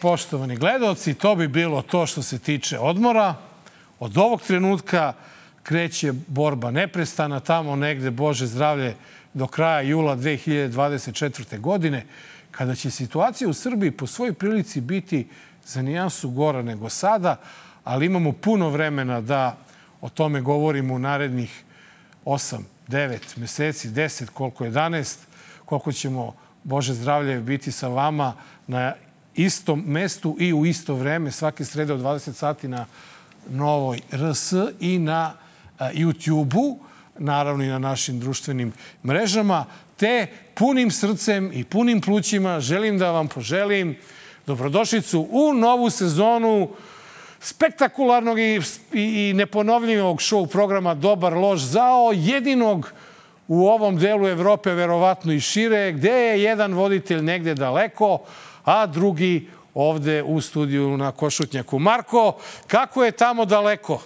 Poštovani gledalci, to bi bilo to što se tiče odmora. Od ovog trenutka kreće borba neprestana tamo negde, Bože zdravlje, do kraja jula 2024. godine, kada će situacija u Srbiji po svojoj prilici biti za nijansu gora nego sada, ali imamo puno vremena da o tome govorimo u narednih 8, 9 meseci, 10, koliko 11, koliko ćemo, Bože zdravlje, biti sa vama na istom mestu i u isto vreme, svake srede od 20 sati na Novoj RS i na YouTube-u, naravno i na našim društvenim mrežama, te punim srcem i punim plućima želim da vam poželim dobrodošlicu u novu sezonu spektakularnog i, i, i neponovljivog show programa Dobar lož zao, jedinog u ovom delu Evrope, verovatno i šire, gde je jedan voditelj negde daleko, a drugi ovde u studiju na Košutnjaku. Marko, kako je tamo daleko?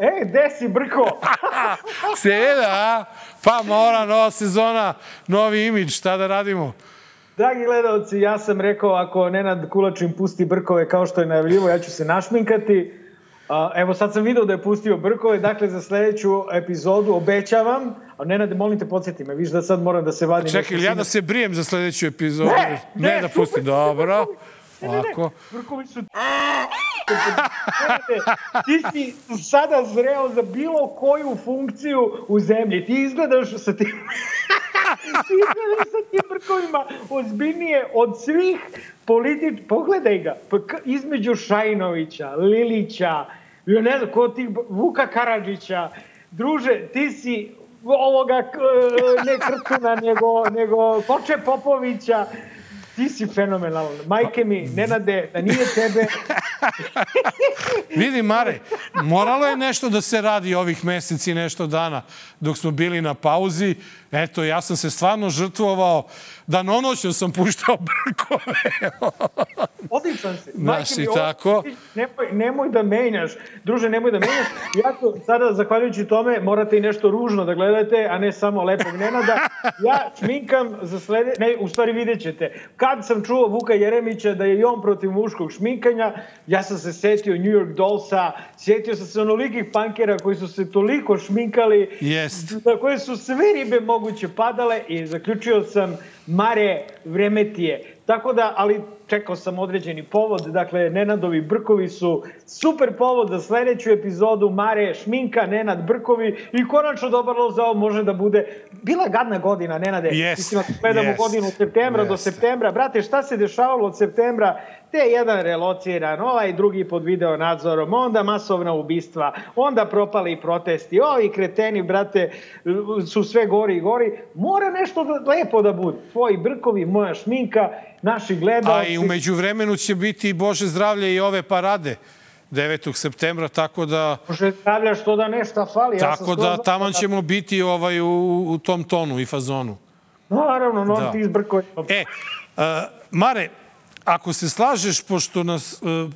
E, gde si, Brko? Seveda, a? Pa mora, nova sezona, novi imidž, šta da radimo? Dragi gledalci, ja sam rekao ako Nenad Kulačin pusti brkove kao što je najavljivo, ja ću se našminkati. Evo sad sam video da je pustio brkove, dakle za sledeću epizodu obećavam, a Nenade, molim te, podsjeti me, viš da sad moram da se vadim. Čekaj, ja da se brijem za sledeću epizodu? Ne, ne, ne da pusti, dobro. Ne, ne, ne, brkovi su... ti si sada zreo za bilo koju funkciju u zemlji. Ti izgledaš sa tim... ti izgledaš sa tim brkovima ozbiljnije od svih politič... Pogledaj ga. Između Šajnovića, Lilića, ja ne znam, ko ti... Vuka Karadžića. Druže, ti si ovoga, ne Krtuna, nego, nego Koče Popovića ti si fenomenalan. Majke mi, Nenade, da nije tebe... Vidi, Mare, moralo je nešto da se radi ovih meseci, nešto dana dok smo bili na pauzi. Eto, ja sam se stvarno žrtvovao da nonoćno sam puštao brkove. Odličan si. Znaš i tako. Nemoj, nemoj da menjaš. Druže, nemoj da menjaš. Ja to sada, zahvaljujući tome, morate i nešto ružno da gledate, a ne samo lepog Nenada. Ja šminkam za slede... Ne, u stvari vidjet ćete. Kad sam čuo Vuka Jeremića da je i on protiv muškog šminkanja, ja sam se setio New York Dollsa, setio sam se onolikih pankera koji su se toliko šminkali, Jest. na koje su sve ribe moguće padale i zaključio sam Mare, vreme ti je. Tako da, ali čekao sam određeni povod, dakle, Nenadovi Brkovi su super povod za sledeću epizodu Mare, Šminka, Nenad Brkovi i konačno Dobar lozao može da bude, bila gadna godina, Nenade, yes, mislim, gledamo yes, godinu od septembra yes. do septembra, brate, šta se dešavalo od septembra, te jedan relociran, ovaj drugi pod video nadzorom, onda masovna ubistva, onda propali protesti, ovi kreteni, brate, su sve gori i gori, mora nešto da, lepo da bude, tvoji brkovi, moja šminka, naši gledalci. I umeđu vremenu će biti, Bože zdravlje, i ove parade. 9. septembra, tako da... Bože zdravlja, što da nešto fali. Tako ja da taman ćemo biti ovaj, u, u tom tonu i fazonu. Naravno, no, da. ti izbrkoj. E, uh, Mare, ako se slažeš, pošto nas uh,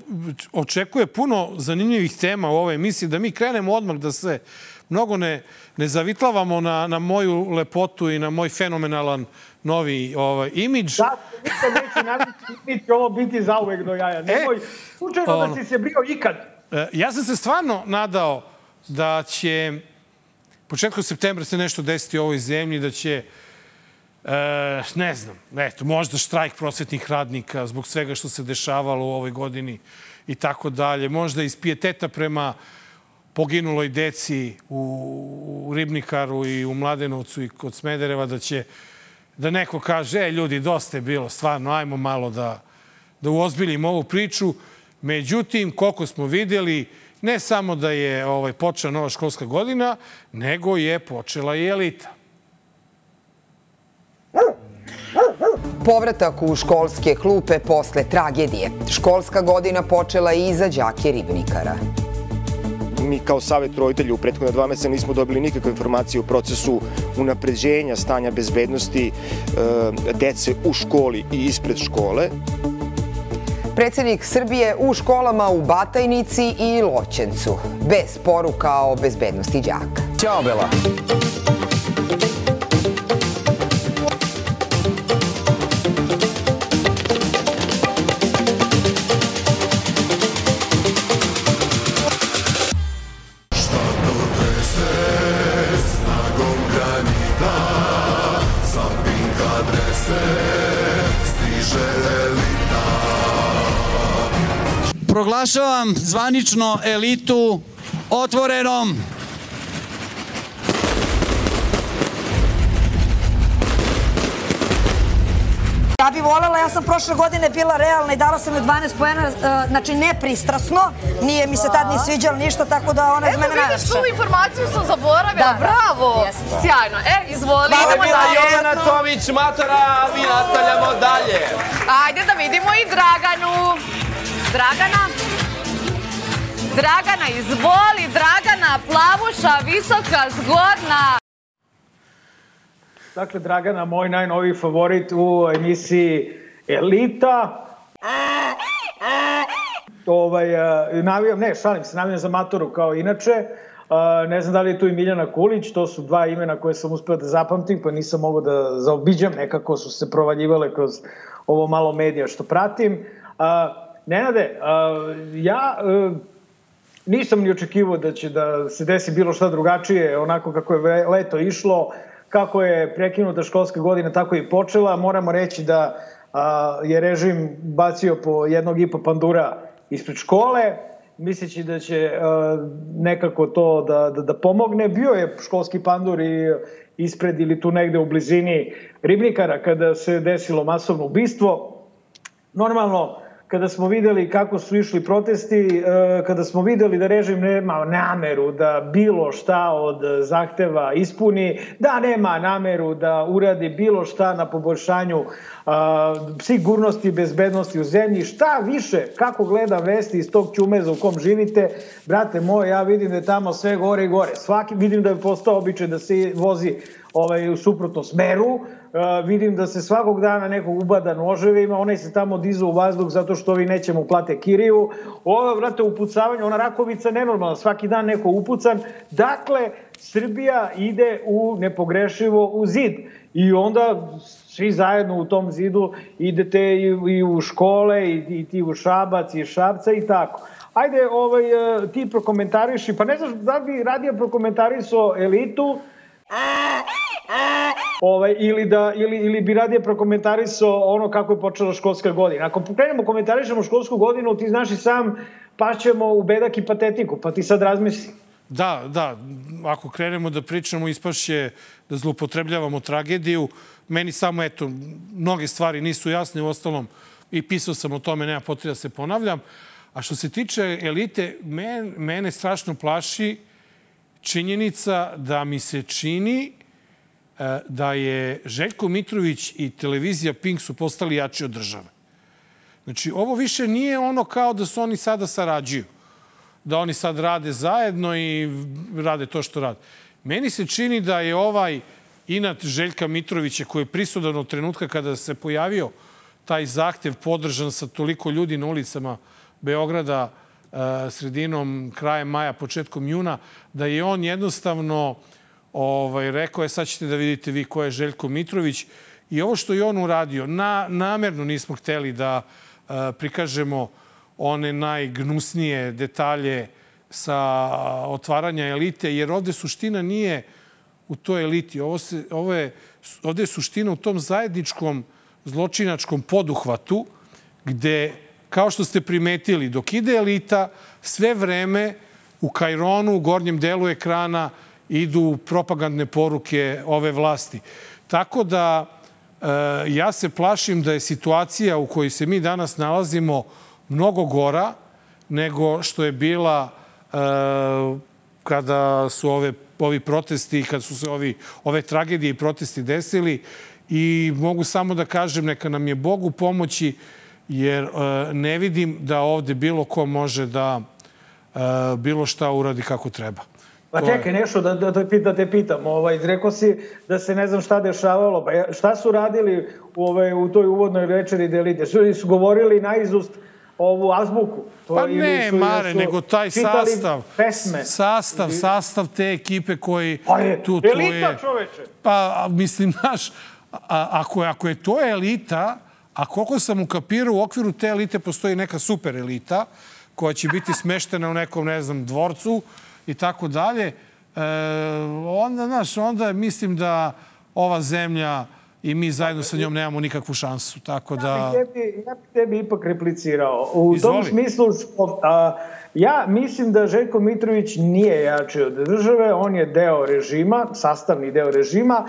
očekuje puno zanimljivih tema u ovoj emisiji, da mi krenemo odmah da se mnogo ne, ne zavitlavamo na, na moju lepotu i na moj fenomenalan novi ovaj, imidž. Da, nikad neće nabiti imidž, ovo biti zauvek do jaja. Nemoj, e, slučajno ono, da si se brio ikad. E, ja sam se stvarno nadao da će početkom septembra se nešto desiti u ovoj zemlji, da će E, ne znam, eto, možda štrajk prosvetnih radnika zbog svega što se dešavalo u ovoj godini i tako dalje. Možda iz pijeteta prema poginuloj deci u, u Ribnikaru i u Mladenovcu i kod Smedereva da će da neko kaže, e, ljudi, dosta je bilo, stvarno, ajmo malo da, da uozbiljimo ovu priču. Međutim, koliko smo videli, ne samo da je ovaj, počela nova školska godina, nego je počela i elita. Povratak u školske klupe posle tragedije. Školska godina počela i za đake ribnikara. Mi kao savjet roditelja u prethodne dva meseca nismo dobili nikakve informacije o procesu unapređenja stanja bezbednosti e, dece u školi i ispred škole. Predsednik Srbije u školama u Batajnici i Loćencu. Bez poruka o bezbednosti đaka. Ćao, Bela. Proglašavam zvanično elitu otvorenom. Ja bih voljela, ja sam prošle godine bila realna i dala sam je 12 pojena, uh, znači nepristrasno, nije mi se tad ni sviđalo ništa, tako da ona Eto mene vidiš, najlepša. tu informaciju sam zaboravila, Da, da. bravo! Sjajno, e, izvoli, je idemo bila dalje. Jovana Tomić Matora, a mi nastavljamo dalje. Ajde da vidimo i Draganu. Dragana? Dragana, izvoli, Dragana, plavuša, visoka, zgodna. Dakle, Dragana, moj najnoviji favorit u emisiji Elita. Ovaj, e, navijam, ne, šalim se, navijam za Matoru kao inače. E, Ne znam da li je tu i Miljana Kulić, to su dva imena koje sam uspeo da zapamtim, pa nisam mogao da zaobiđam, nekako su se provaljivale kroz ovo malo medija što pratim. E, Nenade, a, ja e, nisam ni očekivao da će da se desi bilo šta drugačije, onako kako je leto išlo, kako je prekinuta školska godina, tako i počela. Moramo reći da a, je režim bacio po jednog i po pandura ispred škole, misleći da će a, nekako to da, da, da pomogne. Bio je školski pandur i ispred ili tu negde u blizini Ribnikara kada se desilo masovno ubistvo. Normalno, kada smo videli kako su išli protesti, e, kada smo videli da režim nema nameru da bilo šta od zahteva ispuni, da nema nameru da uradi bilo šta na poboljšanju a, sigurnosti i bezbednosti u zemlji, šta više, kako gleda vesti iz tog ćumeza u kom živite, brate moj, ja vidim da je tamo sve gore i gore. Svaki, vidim da je postao običaj da se vozi ovaj, u suprotnom smeru, Uh, vidim da se svakog dana nekog ubada noževima, onaj se tamo diza u vazduh zato što ovi neće mu plate kiriju. Ovo, vrate, upucavanje, ona rakovica nenormalna, svaki dan neko upucan. Dakle, Srbija ide u nepogrešivo u zid. I onda svi zajedno u tom zidu idete i, i u škole, i, i ti u Šabac, i Šabca i tako. Ajde, ovaj, eh, ti prokomentariši, pa ne znaš da bi radije prokomentarisao elitu, Ovaj, ili, da, ili, ili bi radije prokomentarisao ono kako je počela školska godina. Ako krenemo komentarišemo školsku godinu, ti znaš i sam, pašćemo u bedak i patetiku, pa ti sad razmisli. Da, da, ako krenemo da pričamo, ispašće da zlupotrebljavamo tragediju. Meni samo, eto, mnoge stvari nisu jasne, u ostalom i pisao sam o tome, nema potreba da se ponavljam. A što se tiče elite, men, mene strašno plaši činjenica da mi se čini da je Željko Mitrović i televizija Pink su postali jači od države. Znači, ovo više nije ono kao da su oni sada sarađuju. Da oni sad rade zajedno i rade to što rade. Meni se čini da je ovaj inat Željka Mitrovića koji je prisudan od trenutka kada se pojavio taj zahtev podržan sa toliko ljudi na ulicama Beograda e, sredinom, krajem maja, početkom juna, da je on jednostavno ovaj, rekao je sad ćete da vidite vi ko je Željko Mitrović i ovo što je on uradio, na, namerno nismo hteli da e, prikažemo one najgnusnije detalje sa otvaranja elite, jer ovde suština nije u toj eliti. Ovo, se, ovo je, ovde je suština u tom zajedničkom zločinačkom poduhvatu gde, kao što ste primetili, dok ide elita, sve vreme u Kajronu, u gornjem delu ekrana, idu propagandne poruke ove vlasti. Tako da e, ja se plašim da je situacija u kojoj se mi danas nalazimo mnogo gora nego što je bila e, kada su ove, ovi protesti, kada su se ovi, ove tragedije i protesti desili i mogu samo da kažem neka nam je Bog u pomoći jer e, ne vidim da ovde bilo ko može da bilo šta uradi kako treba. Pa čekaj, nešto da, da, da, te- da te pitam. Ovaj, rekao si da se ne znam šta dešavalo. Pa šta su radili u, ovaj, u toj uvodnoj večeri delite? Su, su govorili na izust ovu azbuku? To, Pa ne, su- Mare, su nego taj sastav. Pesme. Sastav, sastav te ekipe koji Pa je, tu, tu elita je. čoveče. Pa, mislim, znaš, ako, je, ako je to elita, a koliko sam ukapirao, u okviru te elite postoji neka super elita koja će biti smeštena u nekom, ne znam, dvorcu i tako dalje, e, onda, znaš, onda mislim da ova zemlja i mi zajedno sa njom nemamo nikakvu šansu. Tako da... Ja bih tebi, ja bih tebi ipak replicirao. U Izvoli. tom smislu, a, ja mislim da Željko Mitrović nije jači od države, on je deo režima, sastavni deo režima.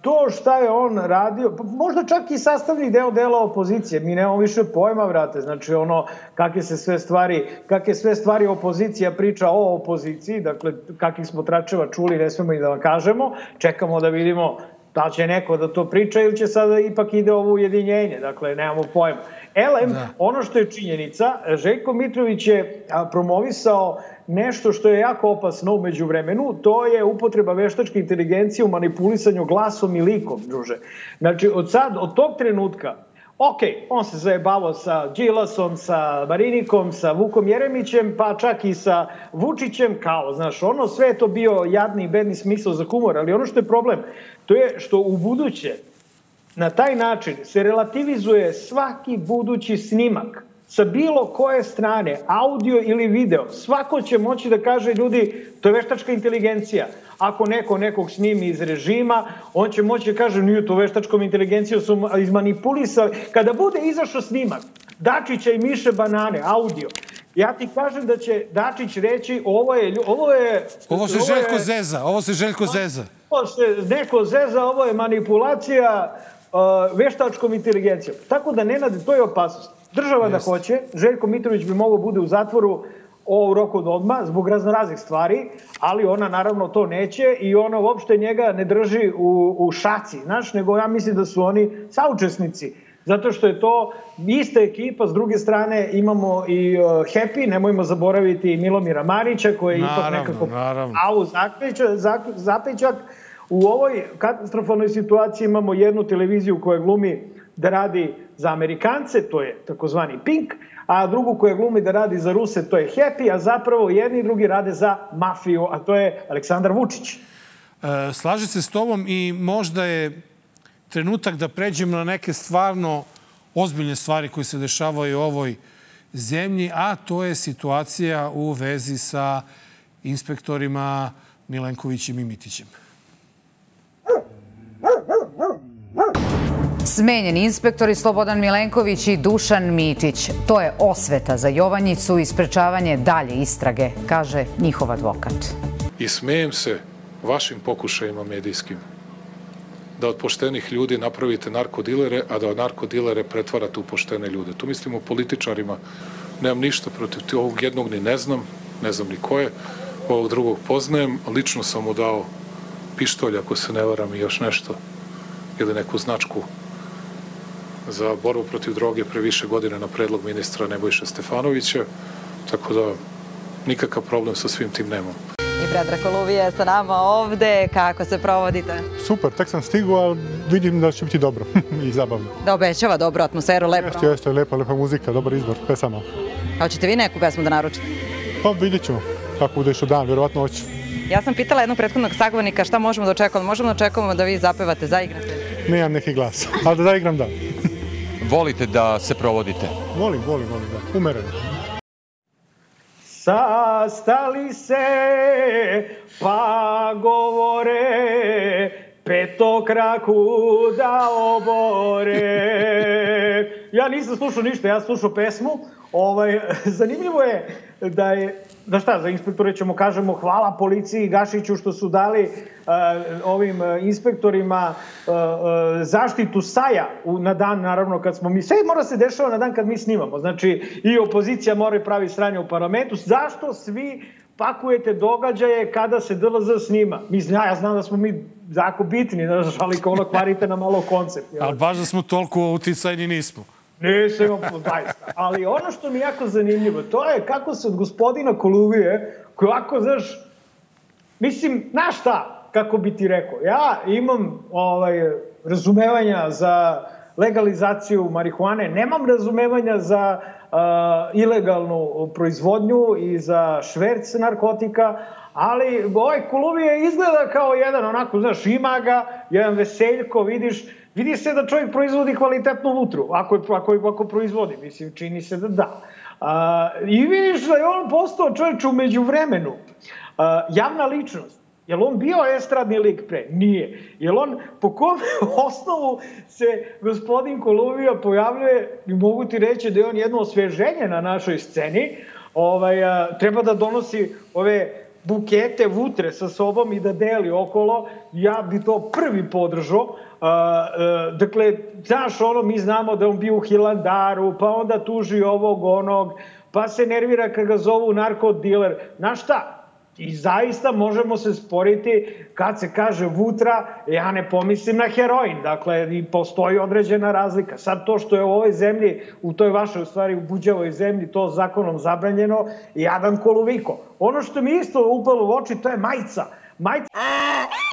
To šta je on radio, pa možda čak i sastavni deo dela opozicije, mi nemamo više pojma, vrate, znači ono, kakve se sve stvari, kakve sve stvari opozicija priča o opoziciji, dakle, kakvih smo tračeva čuli, ne smemo i da vam kažemo, čekamo da vidimo da će neko da to priča ili će sada ipak ide ovo ujedinjenje, dakle, nemamo pojma. Elem, da. ono što je činjenica, Željko Mitrović je promovisao nešto što je jako opasno umeđu vremenu, to je upotreba veštačke inteligencije u manipulisanju glasom i likom, druže. Znači, od sad, od tog trenutka, ok, on se zajebavao sa Đilasom, sa Marinikom, sa Vukom Jeremićem, pa čak i sa Vučićem, kao, znaš, ono sve to bio jadni i bedni smisao za humor, ali ono što je problem, to je što u buduće na taj način se relativizuje svaki budući snimak sa bilo koje strane, audio ili video, svako će moći da kaže ljudi, to je veštačka inteligencija. Ako neko nekog snimi iz režima, on će moći da kaže, nije to veštačkom inteligencijom su izmanipulisali. Kada bude izašao snimak, Dačića i Miše Banane, audio, ja ti kažem da će Dačić reći, ovo je... Ovo, je, ovo se ovo Željko je, Zeza, ovo se Željko Zeza. Ovo se neko Zeza, ovo je manipulacija veštačkom inteligencijom. Tako da, Nenade, to je opasnost. Država Jest. da hoće, Željko Mitrović bi mogao bude u zatvoru o roku od odma zbog raznoraznih stvari, ali ona naravno to neće i ona uopšte njega ne drži u, u šaci, znaš, nego ja mislim da su oni saučesnici. Zato što je to ista ekipa, s druge strane imamo i uh, Happy, nemojmo zaboraviti i Milomira Marića koji je ipak nekako naravno. au zapećak, zapećak. U ovoj katastrofalnoj situaciji imamo jednu televiziju koja glumi da radi za Amerikance, to je takozvani Pink, a drugu koja glumi da radi za Ruse, to je Happy, a zapravo jedni i drugi rade za mafiju, a to je Aleksandar Vučić. E, slaže se s tobom i možda je trenutak da pređemo na neke stvarno ozbiljne stvari koje se dešavaju u ovoj zemlji, a to je situacija u vezi sa inspektorima Milenkovićem i Mitićem. Smenjeni inspektori Slobodan Milenković i Dušan Mitić. To je osveta za Jovanjicu i sprečavanje dalje istrage, kaže njihov advokat. I smejem se vašim pokušajima medijskim da od poštenih ljudi napravite narkodilere, a da od narkodilere pretvarate u poštene ljude. Tu mislim o političarima. Nemam ništa protiv ovog jednog ni ne znam, ne znam ni ko je, ovog drugog poznajem, lično sam mu dao pištolj, ako se ne varam, i još nešto, ili neku značku za borbu protiv droge pre više godine na predlog ministra Nebojša Stefanovića, tako da nikakav problem sa svim tim nemam. I Predrag Koluvija je sa nama ovde. Kako se provodite? Super, tek sam stigu, ali vidim da će biti dobro i zabavno. Da obećava dobru atmosferu, lepo. Jeste, jeste, lepa, lepa muzika, dobar izbor, pesama. Hoćete vi neku pesmu da naručite? Pa vidjet ćemo kako bude išao dan, vjerovatno hoću. Ja sam pitala jednog prethodnog sagovornika šta možemo da očekujemo. Možemo da očekujemo da vi zapevate, zaigrate? Nemam neki glas, ali da zaigram da. Volite da se provodite? Volim, volim, volim, da. Umereno. Sastali se, pa govore, petokraku da obore. Ja nisam slušao ništa, ja slušao pesmu. Ovaj, zanimljivo je da je da šta, za inspektore ćemo kažemo hvala policiji i Gašiću što su dali uh, ovim uh, inspektorima uh, zaštitu saja u, na dan, naravno, kad smo mi, sve mora se dešava na dan kad mi snimamo, znači i opozicija mora pravi sranje u parlamentu, zašto svi pakujete događaje kada se DLZ snima? Mi zna, ja znam da smo mi jako bitni, znaš, ali kao ono kvarite na malo koncept. Ali baš da smo toliko uticajni nismo. Nisam imao zaista. Ali ono što mi je jako zanimljivo, to je kako se od gospodina Koluvije, koji ovako, znaš, mislim, znaš šta, kako bi ti rekao, ja imam ovaj, razumevanja za legalizaciju marihuane, nemam razumevanja za uh, ilegalnu proizvodnju i za šverc narkotika, ali ovaj Koluvije izgleda kao jedan onako, znaš, ima ga, jedan veseljko, vidiš, Vidi se da čovjek proizvodi kvalitetnu vutru, ako, je, ako, je, ako proizvodi, mislim, čini se da da. A, I vidiš da je on postao čovječ umeđu vremenu. A, javna ličnost. Jel on bio estradni lik pre? Nije. Jel on, po kom osnovu se gospodin Koluvija pojavljuje i mogu ti reći da je on jedno osveženje na našoj sceni, ovaj, a, treba da donosi ove bukete vutre sa sobom i da deli okolo, ja bi to prvi podržao. A, a, dakle, znaš, ono, mi znamo da on bio u Hilandaru, pa onda tuži ovog, onog, pa se nervira kad ga zovu narkodiler. Znaš šta? I zaista možemo se sporiti kad se kaže vutra, ja ne pomislim na heroin, dakle i postoji određena razlika. Sad to što je u ovoj zemlji, u toj vašoj u stvari u buđavoj zemlji to zakonom zabranjeno, jadan koluviko. Ono što mi isto upalo u oči to je majica. Majica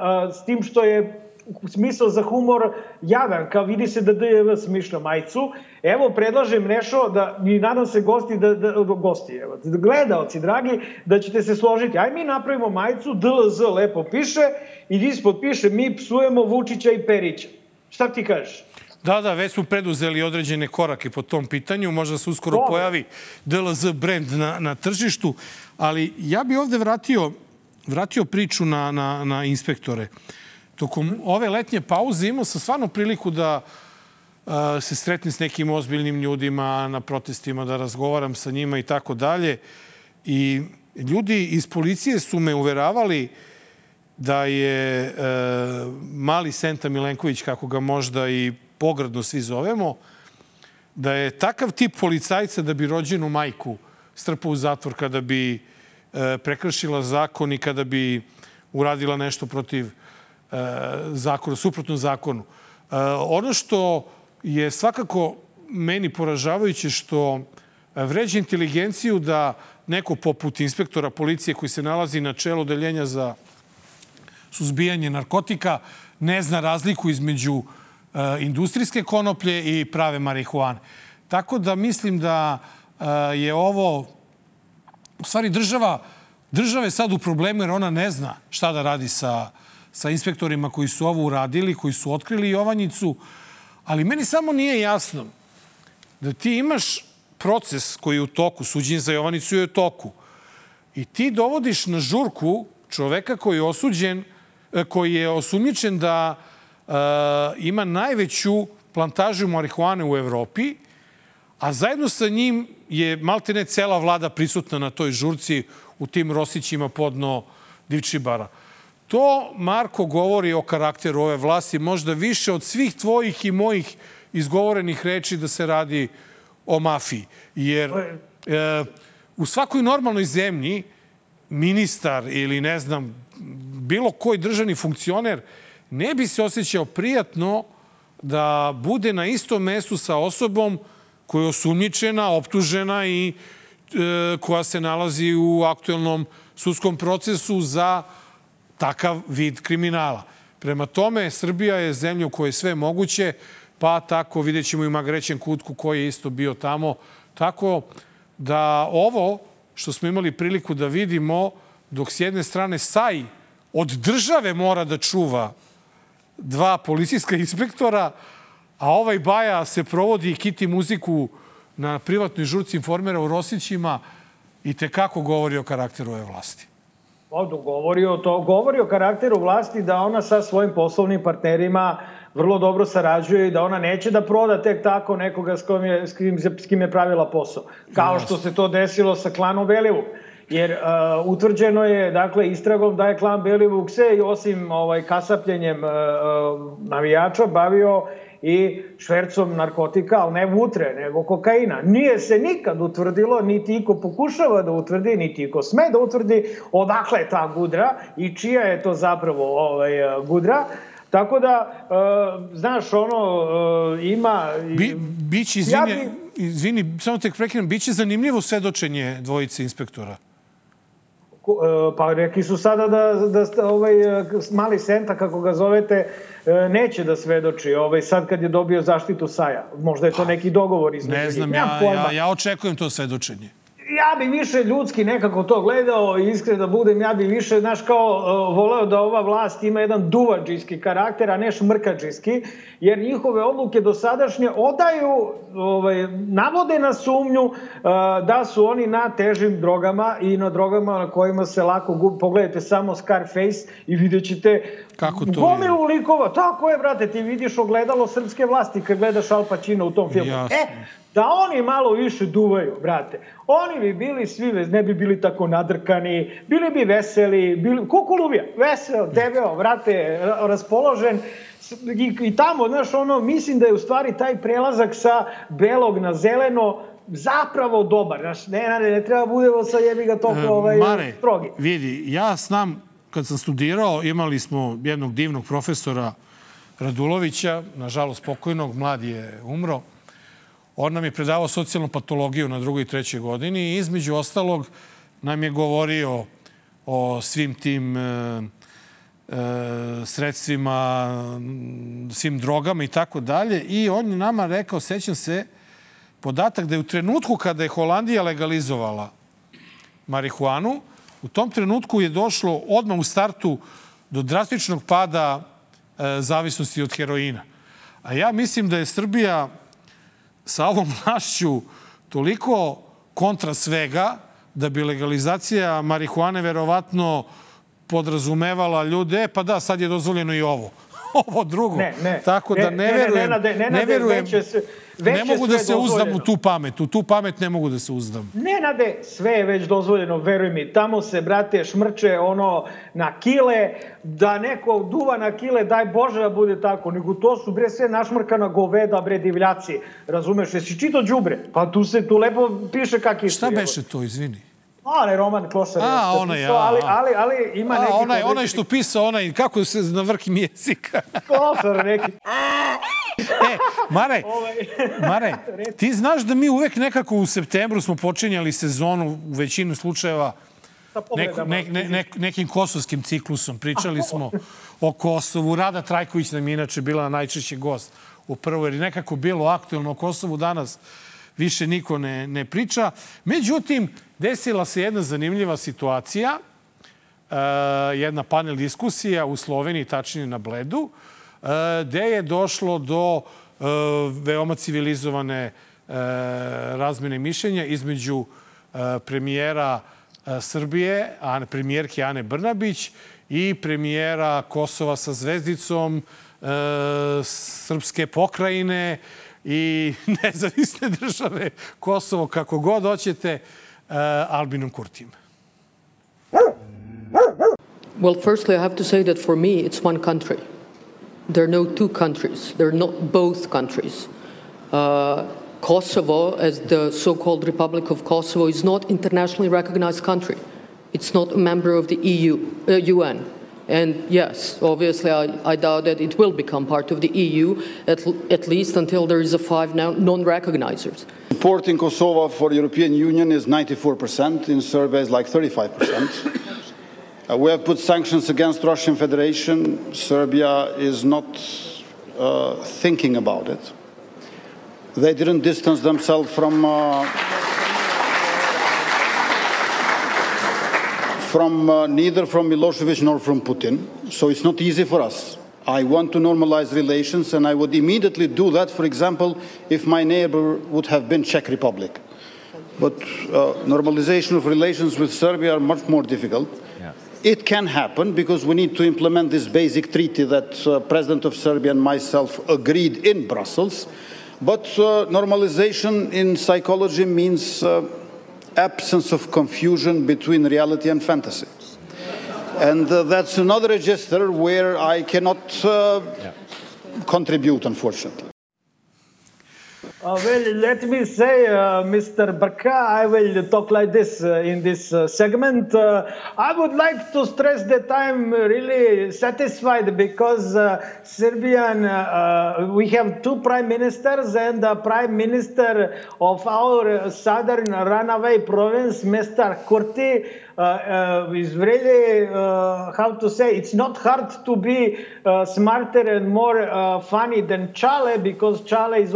a, s tim što je smisao za humor jadan, kao vidi se da DJV smišlja majicu. Evo, predlažem nešto da, i nadam se gosti, da, da, gosti, evo, da gledaoci, dragi, da ćete se složiti. Aj mi napravimo majicu, DLZ lepo piše, i ispod piše, mi psujemo Vučića i Perića. Šta ti kažeš? Da, da, već smo preduzeli određene korake po tom pitanju. Možda se uskoro Dobro. pojavi DLZ brand na, na tržištu. Ali ja bi ovde vratio, vratio priču na, na, na inspektore. Tokom ove letnje pauze imao sam stvarno priliku da uh, se sretnem s nekim ozbiljnim ljudima na protestima, da razgovaram sa njima i tako dalje. I ljudi iz policije su me uveravali da je e, mali Senta Milenković, kako ga možda i pogradno svi zovemo, da je takav tip policajca da bi rođenu majku strpao u zatvor kada bi e, prekršila zakon i kada bi uradila nešto protiv e, zakona, suprotno zakonu. E, ono što je svakako meni poražavajuće što vređa inteligenciju da neko poput inspektora policije koji se nalazi na čelu odeljenja za suzbijanje narkotika ne zna razliku između e, industrijske konoplje i prave marihuane. Tako da mislim da je ovo u stvari država država je sad u problemu jer ona ne zna šta da radi sa, sa inspektorima koji su ovo uradili, koji su otkrili Jovanjicu. Ali meni samo nije jasno da ti imaš proces koji je u toku, suđenje za Jovanicu je u toku. I ti dovodiš na žurku čoveka koji je osuđen, e, koji je osumnjičen da e, ima najveću plantažu marihuane u Evropi, a zajedno sa njim je maltene cela vlada prisutna na toj žurci u tim Rosićima podno Divčibara. To, Marko, govori o karakteru ove vlasti možda više od svih tvojih i mojih izgovorenih reči da se radi o mafiji. Jer e, u svakoj normalnoj zemlji ministar ili ne znam, bilo koji državni funkcioner ne bi se osjećao prijatno da bude na istom mestu sa osobom koja je osumnjičena, optužena i e, koja se nalazi u aktuelnom sudskom procesu za takav vid kriminala. Prema tome, Srbija je zemlja u kojoj je sve moguće, pa tako vidjet ćemo i Magrećen Kutku koji je isto bio tamo. Tako da ovo što smo imali priliku da vidimo, dok s jedne strane SAI od države mora da čuva dva policijska inspektora, a ovaj Baja se provodi i kiti muziku na privatnoj žurci informera u Rosićima i te kako govori o karakteru ove vlasti. Ovdje govori o, to, govori o karakteru vlasti da ona sa svojim poslovnim partnerima vrlo dobro sarađuje i da ona neće da proda tek tako nekoga s, kojim je, s, kim, s kim je pravila posao. Kao što se to desilo sa klanom Belivuk. Jer uh, utvrđeno je, dakle, istragom da je klan Belivuk se, osim ovaj, kasapljenjem uh, navijača, bavio i švercom narkotika, ali ne vutre, nego kokaina. Nije se nikad utvrdilo, niti iko pokušava da utvrdi, niti iko sme da utvrdi odakle je ta gudra i čija je to zapravo ovaj, gudra. Tako da, uh, znaš, ono, uh, ima... Bi, biće, izvini, ja bi... izvini, samo te prekinem, biće zanimljivo svedočenje dvojice inspektora. Pa rekli su sada da, da ovaj mali Senta, kako ga zovete, neće da svedoči ovaj, sad kad je dobio zaštitu Saja. Možda je to neki dogovor između Ne znam, ja, ja, ja očekujem to svedočenje. Ja bi više ljudski nekako to gledao i iskren da budem, ja bi više, znaš, kao uh, voleo da ova vlast ima jedan duvađijski karakter, a ne šmrkađijski, jer njihove odluke dosadašnje odaju, ovaj, navode na sumnju uh, da su oni na težim drogama i na drogama na kojima se lako gubi. Pogledajte samo Scarface i vidjet ćete Kako to gomilu likova. Tako je, brate, ti vidiš ogledalo srpske vlasti kad gledaš Al Pacino u tom filmu. Jasno. E, da oni malo više duvaju, brate. Oni bi bili svi, ne bi bili tako nadrkani, bili bi veseli, bili, kukulubija, vesel, debeo, brate, raspoložen. I, I tamo, znaš, ono, mislim da je u stvari taj prelazak sa belog na zeleno zapravo dobar. Znaš, ne, ne, ne treba budemo sa jebi ga toliko ovaj, Mare, strogi. vidi, ja znam, kad sam studirao, imali smo jednog divnog profesora Radulovića, nažalost pokojnog, mlad je umro. On nam je predavao socijalnu patologiju na drugoj i trećoj godini i između ostalog nam je govorio o svim tim e, e, sredstvima, svim drogama i tako dalje. I on je nama rekao, sećam se, podatak da je u trenutku kada je Holandija legalizovala marihuanu, u tom trenutku je došlo odmah u startu do drastičnog pada e, zavisnosti od heroina. A ja mislim da je Srbija sa ovom vlašću toliko kontra svega da bi legalizacija marihuane verovatno podrazumevala ljude, e, pa da, sad je dozvoljeno i ovo. ovo drugo. Ne, ne. Tako da ne, verujem, ne, ne, ne, ne verujem, veće, sve- ne veće mogu da se uzdam u tu pamet. U tu pamet ne mogu da se uzdam. Nenade, sve je već dozvoljeno, veruj mi. Tamo se, brate, šmrče ono na kile, da neko duva na kile, daj Bože da bude tako, nego to su, bre, sve našmrkana goveda, bre, divljaci. Razumeš, jesi čito đubre? Pa tu se, tu lepo piše kaki su. Šta beše to, izvini? Onaj Roman Klošar. je A, onaj, pisao, a, ali, a. ali, ali ima neki... A, onaj, ko onaj već- što pisao, onaj, kako se na vrkim jezika. Klošar neki. e, Mare, Mare, ti znaš da mi uvek nekako u septembru smo počinjali sezonu u većinu slučajeva neko, ne, ne, ne, nekim kosovskim ciklusom. Pričali smo o Kosovu. Rada Trajković nam je inače bila najčešći gost u prvoj, jer je nekako bilo aktuelno o Kosovu danas više niko ne, ne priča. Međutim, desila se jedna zanimljiva situacija, e, jedna panel diskusija u Sloveniji, tačnije na Bledu, e, gde je došlo do e, veoma civilizovane e, razmene mišljenja između e, premijera e, Srbije, Ane, premijerke Ane Brnabić i premijera Kosova sa zvezdicom, e, Srpske pokrajine i nezavisne države Kosovo, kako god hoćete, e, Albinom. Well, firstly, I have to say that for me, it's one country. There are no two countries. There are not both countries. Uh, Kosovo, as the so-called Republic of Kosovo, is not internationally recognized country. It's not a member of the EU, uh, UN. And yes, obviously, I, I doubt that it will become part of the EU, at, at least until there is a five non- non-recognizers. Support in Kosovo for European Union is 94%. In surveys like 35%. Uh, we have put sanctions against Russian Federation. Serbia is not uh, thinking about it. They didn't distance themselves from uh, from uh, neither from Milosevic nor from Putin. So it's not easy for us. I want to normalize relations, and I would immediately do that. For example, if my neighbor would have been Czech Republic. But uh, normalization of relations with Serbia are much more difficult. It can happen because we need to implement this basic treaty that uh, President of Serbia and myself agreed in Brussels. But uh, normalization in psychology means uh, absence of confusion between reality and fantasy. And uh, that's another register where I cannot uh, contribute, unfortunately. Uh, well, let me say, uh, Mr. Barka, I will talk like this uh, in this uh, segment. Uh, I would like to stress that I'm really satisfied because uh, Serbian, we have two prime ministers and the prime minister of our southern runaway province, Mr. Kurti, is really, how to say, it's not hard to be smarter and more funny than Chale because Chale is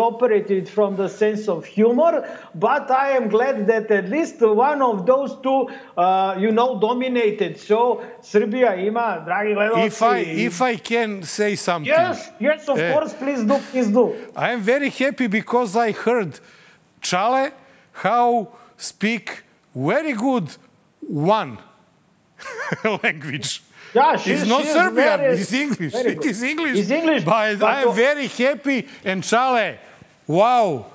operated from the sense of humor, but I am glad that at least one of those two, uh, you know, dominated. So Srbija ima, dragi gledalci... If I, if I can say something. Yes, yes, of Eh. course, please do, please do. I am very happy because I heard Chale how speak very good one language. Yeah, she- it's not she Serbian, very- it's English. It is English. It's English, But I but- am very happy and Chale, Uau!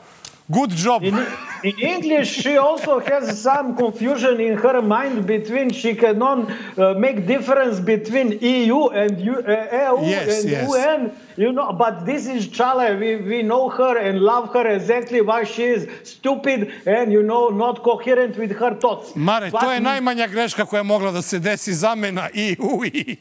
Good job. In, in English, she also has some confusion in her mind between she cannot uh, make difference between EU and U, uh, EU Yes, and yes. UN. You know, but this is Chale. We, we know her and love her exactly why she is stupid and you know not coherent with her thoughts. Mare, But- to je najmanja greška koja je mogla da se desi zamena i u i.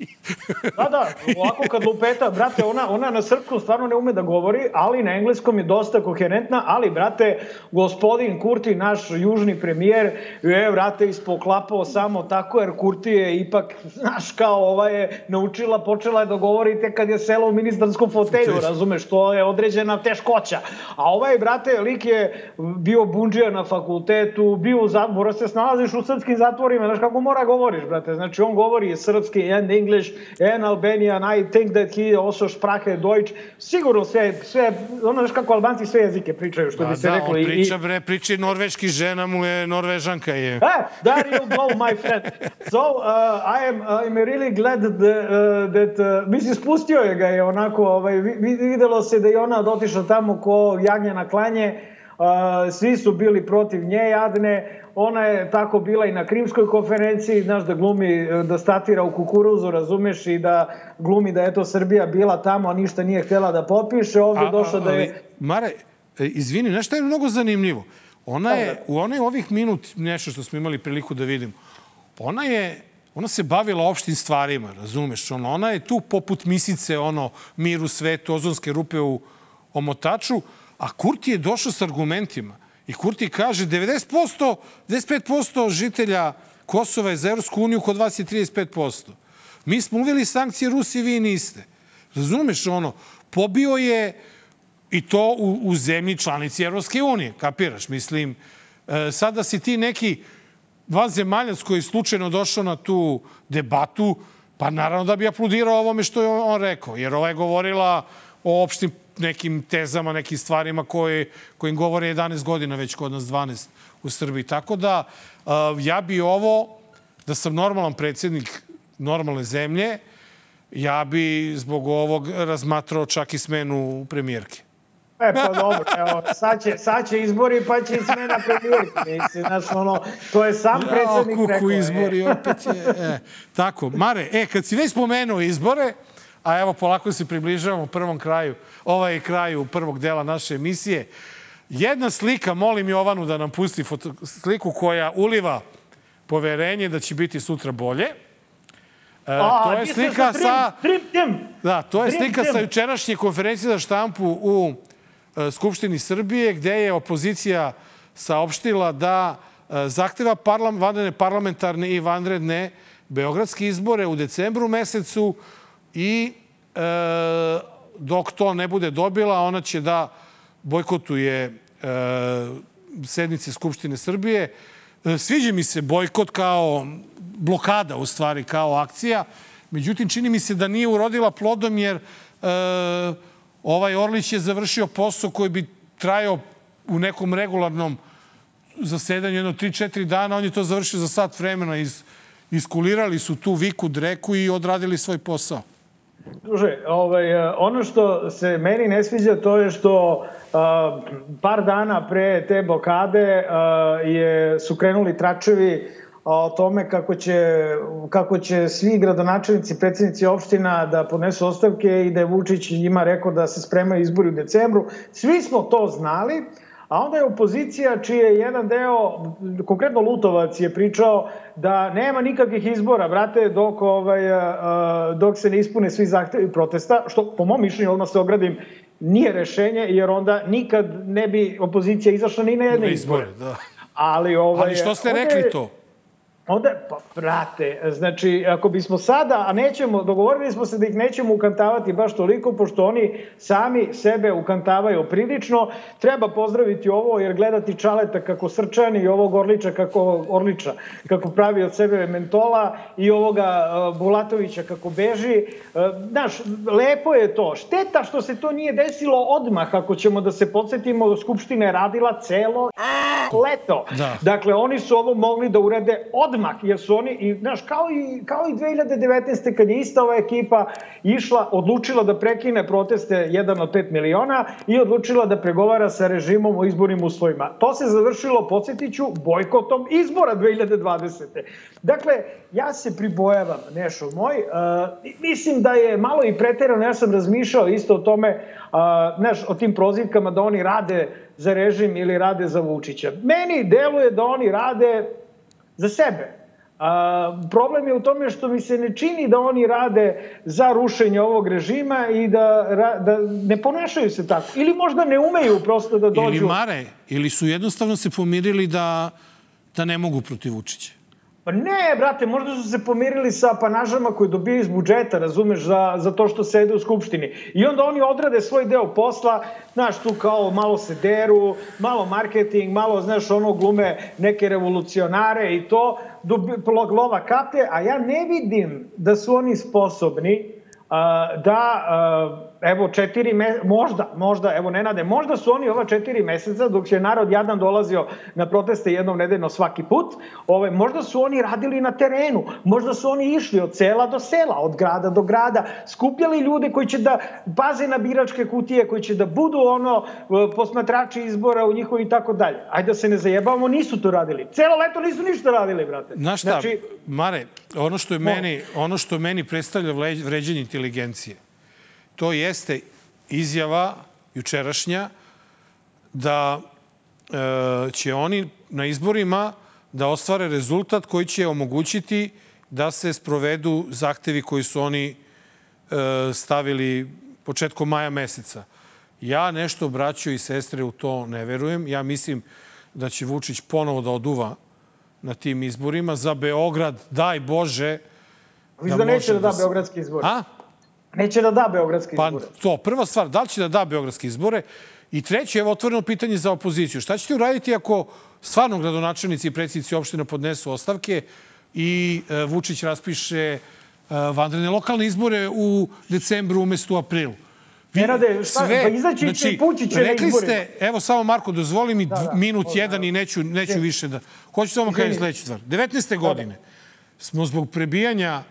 Da, da, ovako kad lupeta, brate, ona, ona na srpskom stvarno ne ume da govori, ali na engleskom je dosta koherentna, ali, brate, gospodin Kurti, naš južni premijer, je, brate, ispoklapao samo tako, jer Kurti je ipak, znaš, kao ova je naučila, počela je da govori tek kad je sela u ministarskom fotelju, razumeš, to je određena teškoća. A ovaj, brate, lik je bio bunđija na fakultetu, bio u zatvoru, mora se snalaziš u srpskim zatvorima, znaš kako mora govoriš, brate, znači on govori srpski and English and Albanian, I think that he also sprache Deutsch, sigurno sve, sve, ono znaš kako Albanci sve jezike pričaju, što Pa bi se da, reklo. on i- priča, bre, priči norveški žena mu je norvežanka je. E, there you go, my friend. So, uh, I am I'm really glad that, uh, that uh, mislim, spustio je ga je onako, ovaj, vi- vi- videlo se da je ona otišla tamo ko jagnja na klanje, uh, svi su bili protiv nje jadne, ona je tako bila i na krimskoj konferenciji, znaš da glumi, eh, da statira u kukuruzu, razumeš, i da glumi da je to Srbija bila tamo, a ništa nije htjela da potpiše, ovdje došla da je... Mare, izvini, znaš šta je mnogo zanimljivo? Ona je, u onaj ovih minut, nešto što smo imali priliku da vidimo, ona je, ona se bavila opštim stvarima, razumeš? Ono, ona je tu poput misice, ono, mir u svetu, ozonske rupe u omotaču, a Kurti je došao s argumentima. I Kurti kaže 90%, 95% žitelja Kosova je za Evropsku uniju, kod vas je 35%. Mi smo uveli sankcije Rusije, vi niste. Razumeš ono? Pobio je i to u, u zemlji članici Evropske unije, kapiraš? Mislim, e, sada si ti neki vanzemaljac koji je slučajno došao na tu debatu, pa naravno da bi apludirao ovome što je on rekao, jer ova je govorila o opštim nekim tezama, nekim stvarima koje, kojim govore 11 godina, već kod nas 12 u Srbiji. Tako da, e, ja bi ovo, da sam normalan predsjednik normalne zemlje, ja bi zbog ovog razmatrao čak i smenu premijerke. E, pa dobro, evo, sad će, sad će izbori, pa će smena premijerke, mislim, znaš, ono, to je sam predsjednik kuku rekao. e. izbori, opet je... E, tako, Mare, e, kad si već spomenuo izbore, a evo polako se približavamo prvom kraju, ovaj kraju prvog dela naše emisije, jedna slika, molim Jovanu da nam pusti foto, sliku koja uliva poverenje da će biti sutra bolje. E, A, to je slika sa... Dream team. Da, to je slika sa jučerašnje konferencije za štampu u Skupštini Srbije, gde je opozicija saopštila da e, zahteva parlam, vanredne parlamentarne i vanredne beogradske izbore u decembru mesecu i e, dok to ne bude dobila, ona će da bojkotuje e, sednice Skupštine Srbije. E, Sviđa mi se bojkot kao blokada, u stvari, kao akcija. Međutim, čini mi se da nije urodila plodom jer e, ovaj Orlić je završio posao koji bi trajao u nekom regularnom zasedanju jedno 3-4 dana. On je to završio za sat vremena. Iz, iskulirali su tu viku, dreku i odradili svoj posao. Druže, ovaj, eh, ono što se meni ne sviđa to je što a, par dana pre te blokade a, je, su krenuli tračevi o tome kako će, kako će svi gradonačelnici, predsjednici opština da podnesu ostavke i da je Vučić njima rekao da se spremaju izbori u decembru. Svi smo to znali, a onda je opozicija, čiji je jedan deo, konkretno Lutovac je pričao da nema nikakvih izbora, brate, dok, ovaj, dok se ne ispune svi zahtevi protesta, što po mom mišljenju, odmah se ogradim, nije rešenje, jer onda nikad ne bi opozicija izašla ni na jedne izbore. Izbore, da. Ali, ovaj, Ali što ste rekli to? Onda, pa, brate, znači, ako bismo sada, a nećemo, dogovorili smo se da ih nećemo ukantavati baš toliko, pošto oni sami sebe ukantavaju prilično, treba pozdraviti ovo, jer gledati Čaleta kako srčani i ovog Orliča kako Orliča, kako pravi od sebe mentola i ovoga uh, Bulatovića kako beži. Uh, znaš, lepo je to. Šteta što se to nije desilo odmah, ako ćemo da se podsjetimo, Skupština je radila celo leto. Da. Dakle, oni su ovo mogli da urade odmah, jer su oni, i, znaš, kao i, kao i 2019. kad je ista ova ekipa išla, odlučila da prekine proteste jedan od 5 miliona i odlučila da pregovara sa režimom o izbornim uslovima. To se završilo, podsjetiću, bojkotom izbora 2020. Dakle, ja se pribojavam, Nešo moj, uh, mislim da je malo i preterano, ja sam razmišljao isto o tome, uh, znaš, o tim prozivkama da oni rade za režim ili rade za Vučića. Meni deluje da oni rade za sebe. A, problem je u tome što mi se ne čini da oni rade za rušenje ovog režima i da, da ne ponašaju se tako. Ili možda ne umeju prosto da dođu... Ili mare, ili su jednostavno se pomirili da, da ne mogu protiv Vučića. Pa ne, brate, možda su se pomirili sa panažama koje dobiju iz budžeta, razumeš, za, za to što sede u Skupštini. I onda oni odrade svoj deo posla, znaš, tu kao malo se deru, malo marketing, malo, znaš, ono glume neke revolucionare i to, lova kape, a ja ne vidim da su oni sposobni uh, da uh, evo četiri me, možda, možda, evo Nenade, možda su oni ova četiri meseca dok je narod jadan dolazio na proteste jednom nedeljno svaki put, ove, možda su oni radili na terenu, možda su oni išli od sela do sela, od grada do grada, skupljali ljude koji će da paze na biračke kutije, koji će da budu ono posmatrači izbora u njihovi i tako dalje. Ajde da se ne zajebavamo, nisu to radili. Celo leto nisu ništa radili, brate. Znaš šta, znači, Mare, ono što je meni, ono što meni predstavlja vređenje inteligencije, to jeste izjava jučerašnja da e, će oni na izborima da ostvare rezultat koji će omogućiti da se sprovedu zahtevi koji su oni e, stavili početkom maja meseca. Ja nešto, braćo i sestre, u to ne verujem. Ja mislim da će Vučić ponovo da oduva na tim izborima. Za Beograd, daj Bože, da, da neće da da Beogradski izbor. A? Neće da da Beogradske pa, izbore. Pa to, prva stvar, da li će da da Beogradske izbore? I treće, evo otvoreno pitanje za opoziciju. Šta ćete uraditi ako stvarno gradonačelnici i predsjednici opština podnesu ostavke i e, Vučić raspiše e, vanredne lokalne izbore u decembru umesto u aprilu? Vi, ne rade, šta, sve, pa izaći znači, će i pući će rekli ste, evo samo Marko, dozvoli mi da, da, minut o, jedan da, i neću, neću više da... Hoću samo kažem sledeću stvar. 19. Da, godine smo zbog prebijanja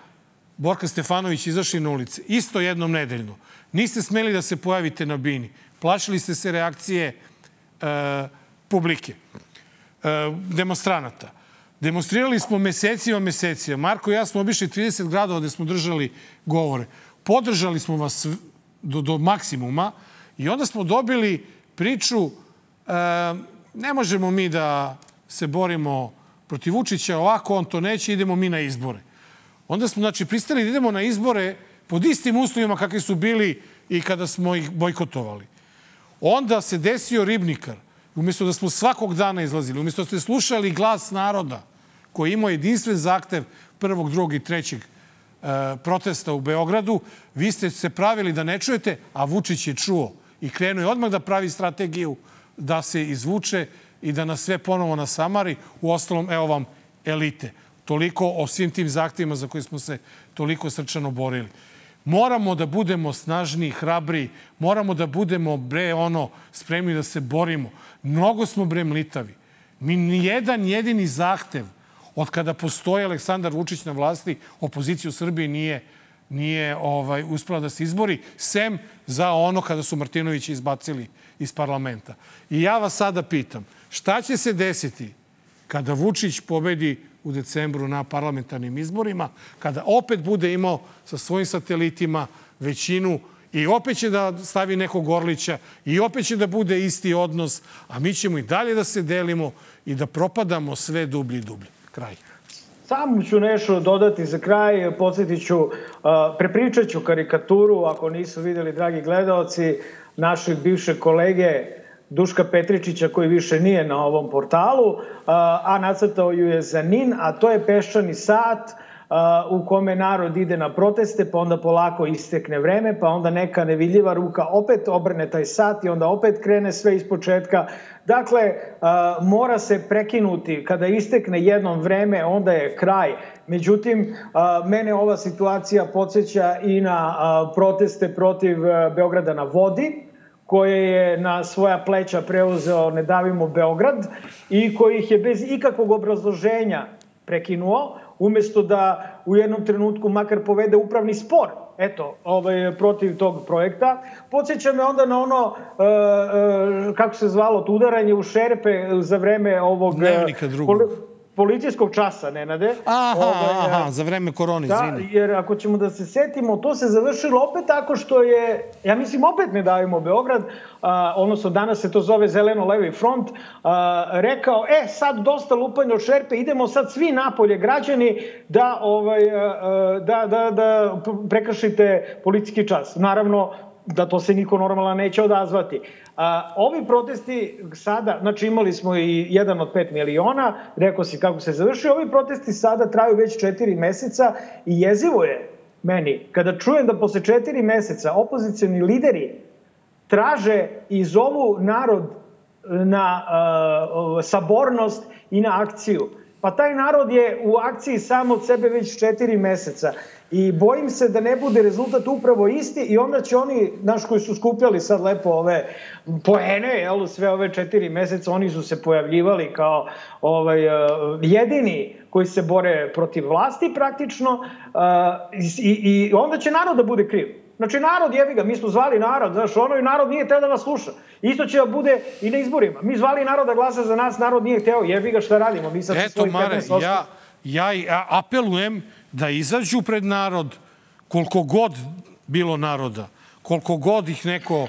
Borka Stefanović izašli na ulice, isto jednom nedeljno. Niste smeli da se pojavite na bini. Plašili ste se reakcije e, publike, e, demonstranata. Demonstrirali smo mesecima, mesecima. Marko i ja smo obišli 30 gradova gde smo držali govore. Podržali smo vas do, do maksimuma i onda smo dobili priču e, ne možemo mi da se borimo protiv Vučića, ovako on to neće, idemo mi na izbore. Onda smo, znači, pristali da idemo na izbore pod istim uslovima kakvi su bili i kada smo ih bojkotovali. Onda se desio ribnikar. Umjesto da smo svakog dana izlazili, umjesto da ste slušali glas naroda koji imao jedinstven zahtev prvog, drugog i trećeg e, protesta u Beogradu, vi ste se pravili da ne čujete, a Vučić je čuo i krenuo je odmah da pravi strategiju da se izvuče i da nas sve ponovo nasamari. U ostalom, evo vam elite. Toliko o svim tim zahtjevima za koje smo se toliko srčano borili. Moramo da budemo snažni, hrabri, moramo da budemo, bre, ono, spremni da se borimo. Mnogo smo, bre, mlitavi. Mi nijedan jedini zahtev od kada postoji Aleksandar Vučić na vlasti, opozicija u Srbiji nije, nije ovaj, uspela da se izbori, sem za ono kada su Martinovića izbacili iz parlamenta. I ja vas sada pitam, šta će se desiti kada Vučić pobedi u decembru na parlamentarnim izborima, kada opet bude imao sa svojim satelitima većinu i opet će da stavi nekog Orlića i opet će da bude isti odnos, a mi ćemo i dalje da se delimo i da propadamo sve dublje i dublje. Kraj. Samo ću nešto dodati za kraj, podsjetit ću, prepričat ću karikaturu, ako nisu videli, dragi gledalci, našeg bivšeg kolege Duška Petričića koji više nije na ovom portalu, a nacrtao ju je za NIN, a to je peščani sat u kome narod ide na proteste, pa onda polako istekne vreme, pa onda neka nevidljiva ruka opet obrne taj sat i onda opet krene sve iz početka. Dakle, mora se prekinuti. Kada istekne jednom vreme, onda je kraj. Međutim, mene ova situacija podsjeća i na proteste protiv Beograda na vodi, koje je na svoja pleća preuzeo Ne davimo Beograd i koji ih je bez ikakvog obrazloženja prekinuo, umesto da u jednom trenutku makar povede upravni spor eto, ovaj, protiv tog projekta. Podsjeća me onda na ono, e, e, kako se zvalo, to udaranje u šerpe za vreme ovog... Dnevnika drugog. Policijskog časa, Nenade. Aha, ovaj, aha, za vreme korone, da, izvini. jer ako ćemo da se setimo, to se završilo opet tako što je, ja mislim, opet ne davimo Beograd, a, odnosno danas se to zove Zeleno-levi front, a, rekao, e, sad dosta lupanja od šerpe, idemo sad svi napolje građani da, ovaj, a, da, da, da prekršite policijski čas. Naravno, da to se niko normalno neće odazvati. A, ovi protesti sada, znači imali smo i jedan od 5 miliona, rekao si kako se završio, ovi protesti sada traju već 4 meseca i jezivo je meni kada čujem da posle 4 meseca opozicijani lideri traže i zovu narod na uh, sabornost i na akciju. Pa taj narod je u akciji samo od sebe već četiri meseca i bojim se da ne bude rezultat upravo isti i onda će oni, naš koji su skupljali sad lepo ove poene, jel, sve ove četiri meseca, oni su se pojavljivali kao ovaj, uh, jedini koji se bore protiv vlasti praktično uh, i, i onda će narod da bude kriv. Znači, narod jebi ga, mi smo zvali narod, znaš, ono i narod nije teo da nas sluša. Isto će da bude i na izborima. Mi zvali narod da glasa za nas, narod nije hteo, jebi ga šta radimo. Mi sad Eto, Mare, ja, ja apelujem da izađu pred narod koliko god bilo naroda, koliko god ih neko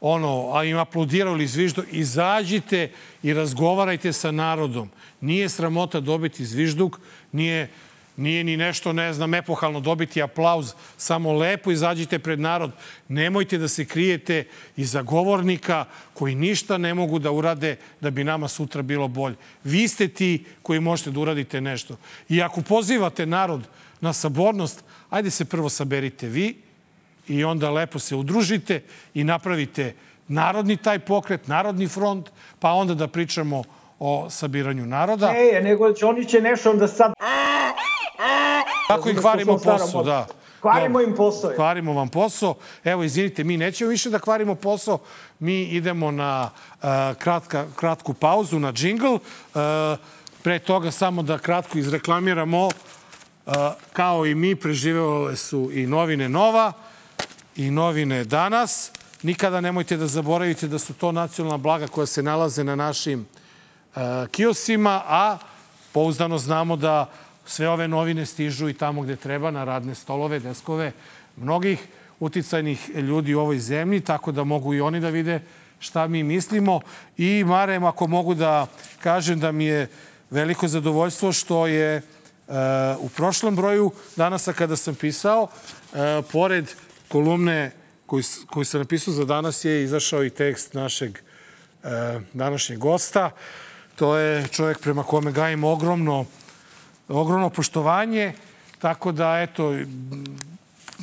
ono, a im aplodirao ili zviždo, izađite i razgovarajte sa narodom. Nije sramota dobiti zvižduk, nije Nije ni nešto, ne znam, epohalno dobiti aplauz. Samo lepo izađite pred narod. Nemojte da se krijete iza govornika koji ništa ne mogu da urade da bi nama sutra bilo bolje. Vi ste ti koji možete da uradite nešto. I ako pozivate narod na sabornost, ajde se prvo saberite vi i onda lepo se udružite i napravite narodni taj pokret, narodni front, pa onda da pričamo o sabiranju naroda. Ne, nego će, oni će nešto onda sad Tako i kvarimo posao, da. Kvarimo im posao. Kvarimo vam posao. Evo, izvinite, mi nećemo više da kvarimo posao. Mi idemo na uh, kratka, kratku pauzu, na džingl. Uh, pre toga samo da kratko izreklamiramo uh, kao i mi preživele su i novine Nova i novine Danas. Nikada nemojte da zaboravite da su to nacionalna blaga koja se nalaze na našim kiosima, a pouzdano znamo da sve ove novine stižu i tamo gde treba, na radne stolove, deskove mnogih uticajnih ljudi u ovoj zemlji, tako da mogu i oni da vide šta mi mislimo. I Marem, ako mogu da kažem da mi je veliko zadovoljstvo što je uh, u prošlom broju danasa kada sam pisao, uh, pored kolumne koju, koju sam napisao za danas je izašao i tekst našeg uh, današnjeg gosta. To je čovjek prema kome gajim ogromno ogromno poštovanje, tako da, eto,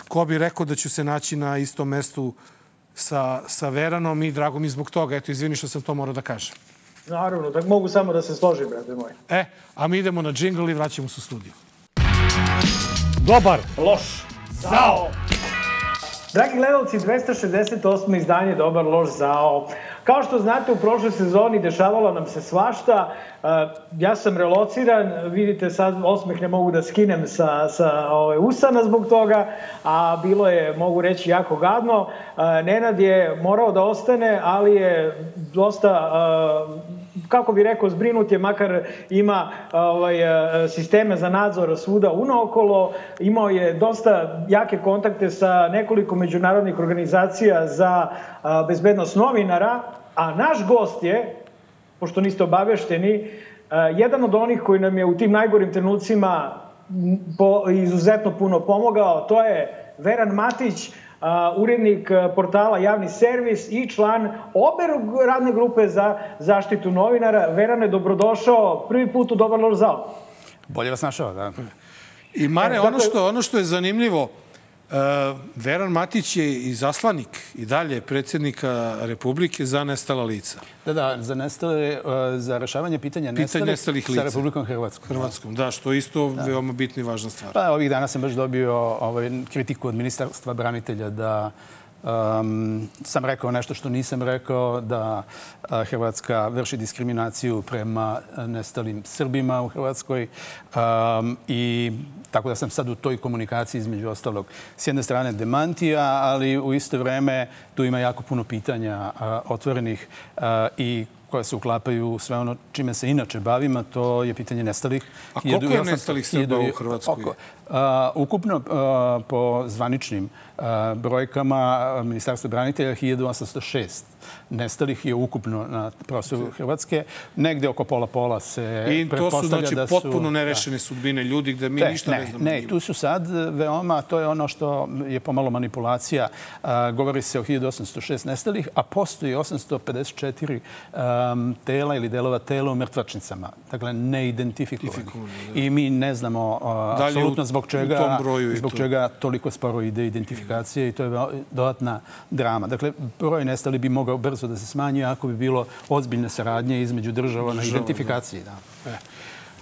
ko bi rekao da ću se naći na istom mestu sa, sa Veranom i drago mi zbog toga. Eto, izvini što sam to morao da kažem. Naravno, da mogu samo da se složim, brate moj. E, a mi idemo na džingl i vraćamo se u studiju. Dobar. Loš. Zao. Dragi gledalci, 268. izdanje Dobar, loš, zao. Kao što znate, u prošloj sezoni dešavalo nam se svašta. E, ja sam relociran, vidite sad osmeh ne mogu da skinem sa, sa ove, usana zbog toga, a bilo je, mogu reći, jako gadno. E, Nenad je morao da ostane, ali je dosta e, kako bi rekao, zbrinut je, makar ima ovaj, sisteme za nadzor svuda unaokolo, imao je dosta jake kontakte sa nekoliko međunarodnih organizacija za bezbednost novinara, a naš gost je, pošto niste obavešteni, jedan od onih koji nam je u tim najgorim trenucima izuzetno puno pomogao, to je Veran Matić, urednik portala Javni servis i član obe radne grupe za zaštitu novinara. Verane, dobrodošao prvi put u Dobar zao. Bolje vas našao, da. I Mare, ono što, ono što je zanimljivo, Veran Matić je i zaslanik i dalje predsjednika Republike za nestala lica. Da, da, za nestale, uh, za rešavanje pitanja nestalih, Pitanje nestalih lica. sa Republikom Hrvatskom. Hrvatskom, da, što je isto da. veoma bitna i važna stvar. Pa ovih dana sam baš dobio ovaj, kritiku od ministarstva branitelja da um, sam rekao nešto što nisam rekao, da a, Hrvatska vrši diskriminaciju prema nestalim Srbima u Hrvatskoj um, i tako da sam sad u toj komunikaciji između ostalog s jedne strane demantija, ali u isto vreme tu ima jako puno pitanja a, otvorenih a, i koje se uklapaju sve ono čime se inače bavim, a to je pitanje nestalih. A koliko je nestalih Srba u Hrvatskoj? Oko, a, ukupno a, po zvaničnim a, brojkama Ministarstva branitelja 1806 nestalih je ukupno na prostoru Hrvatske. Negde oko pola-pola se I to su, znači, da su, potpuno nerešene da. sudbine ljudi gde mi Te, ništa ne, ne znamo. Ne, tu su sad veoma, to je ono što je pomalo manipulacija. A, govori se o 1806 nestalih, a postoji 854 um, tela ili delova tela u mrtvačnicama. Dakle, neidentifikovani. Da. I mi ne znamo uh, apsolutno zbog čega, zbog čega toliko sporo ide identifikacija i to je dodatna drama. Dakle, broj nestali bi mogao brzo da se smanjuje ako bi bilo ozbiljne saradnje između država na identifikaciji. Da. E.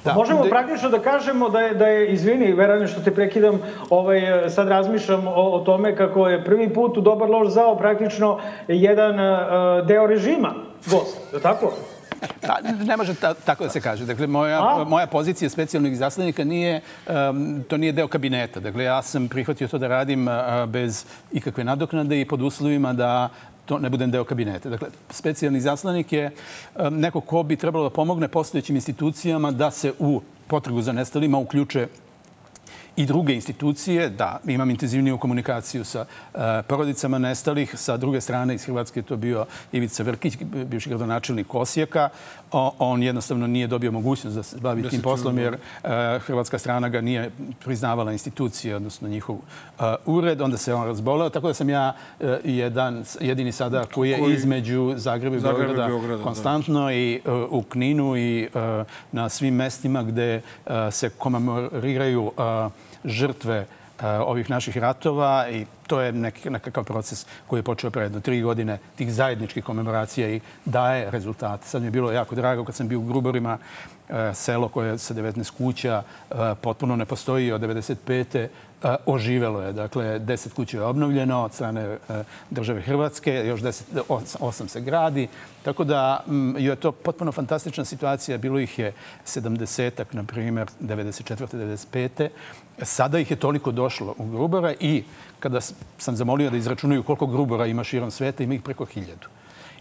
Da. Možemo praktično da kažemo da je, da je izvini, verane što te prekidam, ovaj, sad razmišljam o, o tome kako je prvi put u Dobar loš zao praktično jedan uh, deo režima gost, je tako? Pa, ne može ta, tako da se kaže. Dakle, moja, moja pozicija specijalnog izaslanika nije, um, to nije deo kabineta. Dakle, ja sam prihvatio to da radim uh, bez ikakve nadoknade i pod uslovima da to ne budem deo kabineta. Dakle, specijalni zaslanik je neko ko bi trebalo da pomogne postojećim institucijama da se u potragu za nestalima uključe i druge institucije, da, imam intenzivniju komunikaciju sa uh, porodicama nestalih. Sa druge strane, iz Hrvatske je to bio Ivica Vrkić, bivši gradonačelnik Osijeka. On jednostavno nije dobio mogućnost da se bavi tim poslom, jer uh, hrvatska strana ga nije priznavala institucije, odnosno njihov uh, ured. Onda se on razboleo, tako da sam ja jedan, jedini sada koji je koji... između Zagreba i Beograda, Beograda da. konstantno da. i u Kninu i na svim mestima gde se komemoriraju žrtve e, ovih naših ratova i to je nek, nekakav proces koji je počeo pre jedno tri godine tih zajedničkih komemoracija i daje rezultate. Sad mi je bilo jako drago kad sam bio u Gruborima, e, selo koje je sa 19 kuća e, potpuno ne postoji od 95 oživelo je. Dakle, 10 kuća je obnovljeno od strane države Hrvatske, još 10, 8 se gradi. Tako da je to potpuno fantastična situacija. Bilo ih je 70-ak, na primjer, 94. 95. Sada ih je toliko došlo u Grubora i kada sam zamolio da izračunaju koliko Grubora ima širom sveta, ima ih preko hiljadu.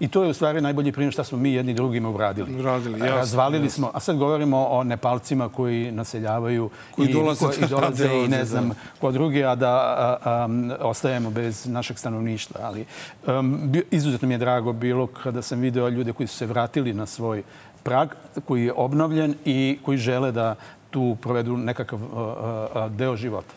I to je u stvari najbolji primjer šta smo mi jedni drugima uradili. Uradili, jasno. Razvalili jasno. smo, a sad govorimo o Nepalcima koji naseljavaju koji i, dolaze, koji dolaze da, i ne znam da. ko drugi, a da a, a, ostajemo bez našeg stanovništva. Ali um, izuzetno mi je drago bilo kada sam video ljude koji su se vratili na svoj prag, koji je obnovljen i koji žele da tu provedu nekakav uh, deo života.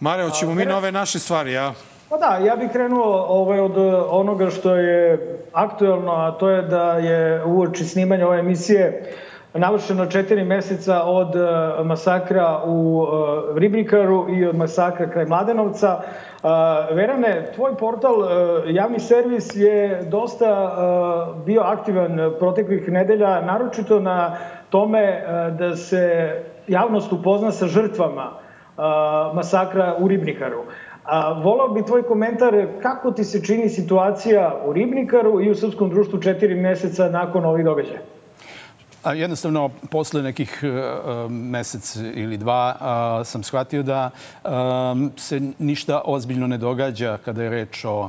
Mare, hoćemo mi nove naše stvari, ja? Pa da, ja bih krenuo ovaj, od onoga što je aktuelno, a to je da je uoči snimanja ove emisije navršeno četiri meseca od uh, masakra u uh, Ribnikaru i od masakra kraj Mladenovca. Verane, tvoj portal Javni servis je dosta bio aktivan proteklih nedelja, naročito na tome da se javnost upozna sa žrtvama masakra u Ribnikaru. A, volao bi tvoj komentar kako ti se čini situacija u Ribnikaru i u Srpskom društvu četiri meseca nakon ovih događaja? A jednostavno, posle nekih uh, mesec ili dva uh, sam shvatio da uh, se ništa ozbiljno ne događa kada je reč o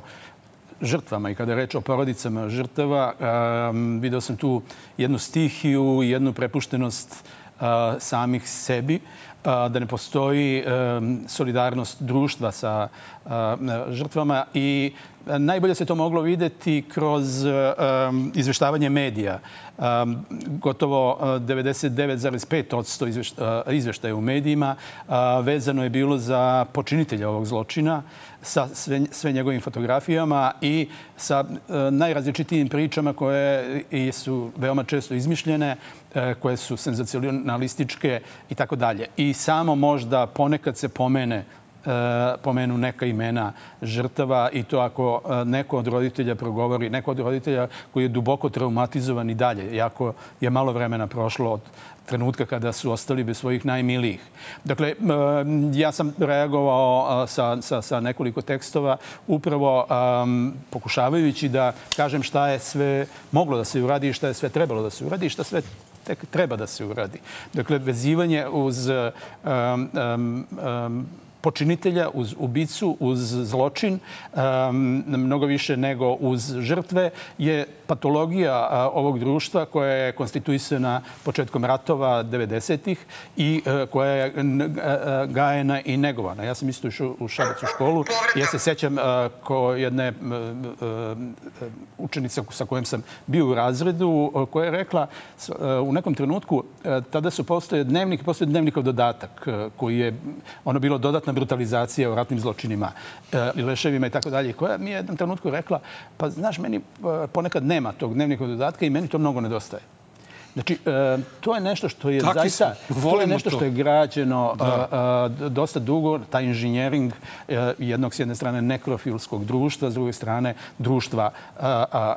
žrtvama i kada je reč o porodicama žrtava. Um, video sam tu jednu stihiju i jednu prepuštenost samih sebi da ne postoji solidarnost društva sa žrtvama i najbolje se to moglo videti kroz izveštavanje medija. Gotovo uh, 99,5% izveštaja, u medijima vezano je bilo za počinitelja ovog zločina sa sve, njegovim fotografijama i sa uh, najrazličitijim pričama koje su veoma često izmišljene, uh, koje su senzacionalističke i tako dalje. I samo možda ponekad se pomene pomenu neka imena žrtava i to ako neko od roditelja progovori, neko od roditelja koji je duboko traumatizovan i dalje, jako je malo vremena prošlo od trenutka kada su ostali bez svojih najmilijih. Dakle, ja sam reagovao sa, sa, sa nekoliko tekstova upravo um, pokušavajući da kažem šta je sve moglo da se uradi i šta je sve trebalo da se uradi i šta sve tek treba da se uradi. Dakle, vezivanje uz um, um, um, počinitelja, uz ubicu, uz zločin, mnogo više nego uz žrtve, je patologija ovog društva koja je konstituisana početkom ratova 90-ih i a, koja je a, gajena i negovana. Ja sam isto išao u Šabac u školu i ja se sećam ko jedne učenice sa kojom sam bio u razredu koja je rekla u nekom trenutku tada su postoje dnevnik, postoje dnevnikov dodatak koji je ono bilo dodatna brutalizacija o ratnim zločinima i leševima i tako dalje, koja mi je jednom trenutku rekla, pa znaš, meni ponekad nema tog dnevnika dodatka i meni to mnogo nedostaje. Znači, to je nešto što je Taki zaista, smo. to je nešto to. što je građeno da. dosta dugo, taj inženjering jednog s jedne strane nekrofilskog društva, s druge strane društva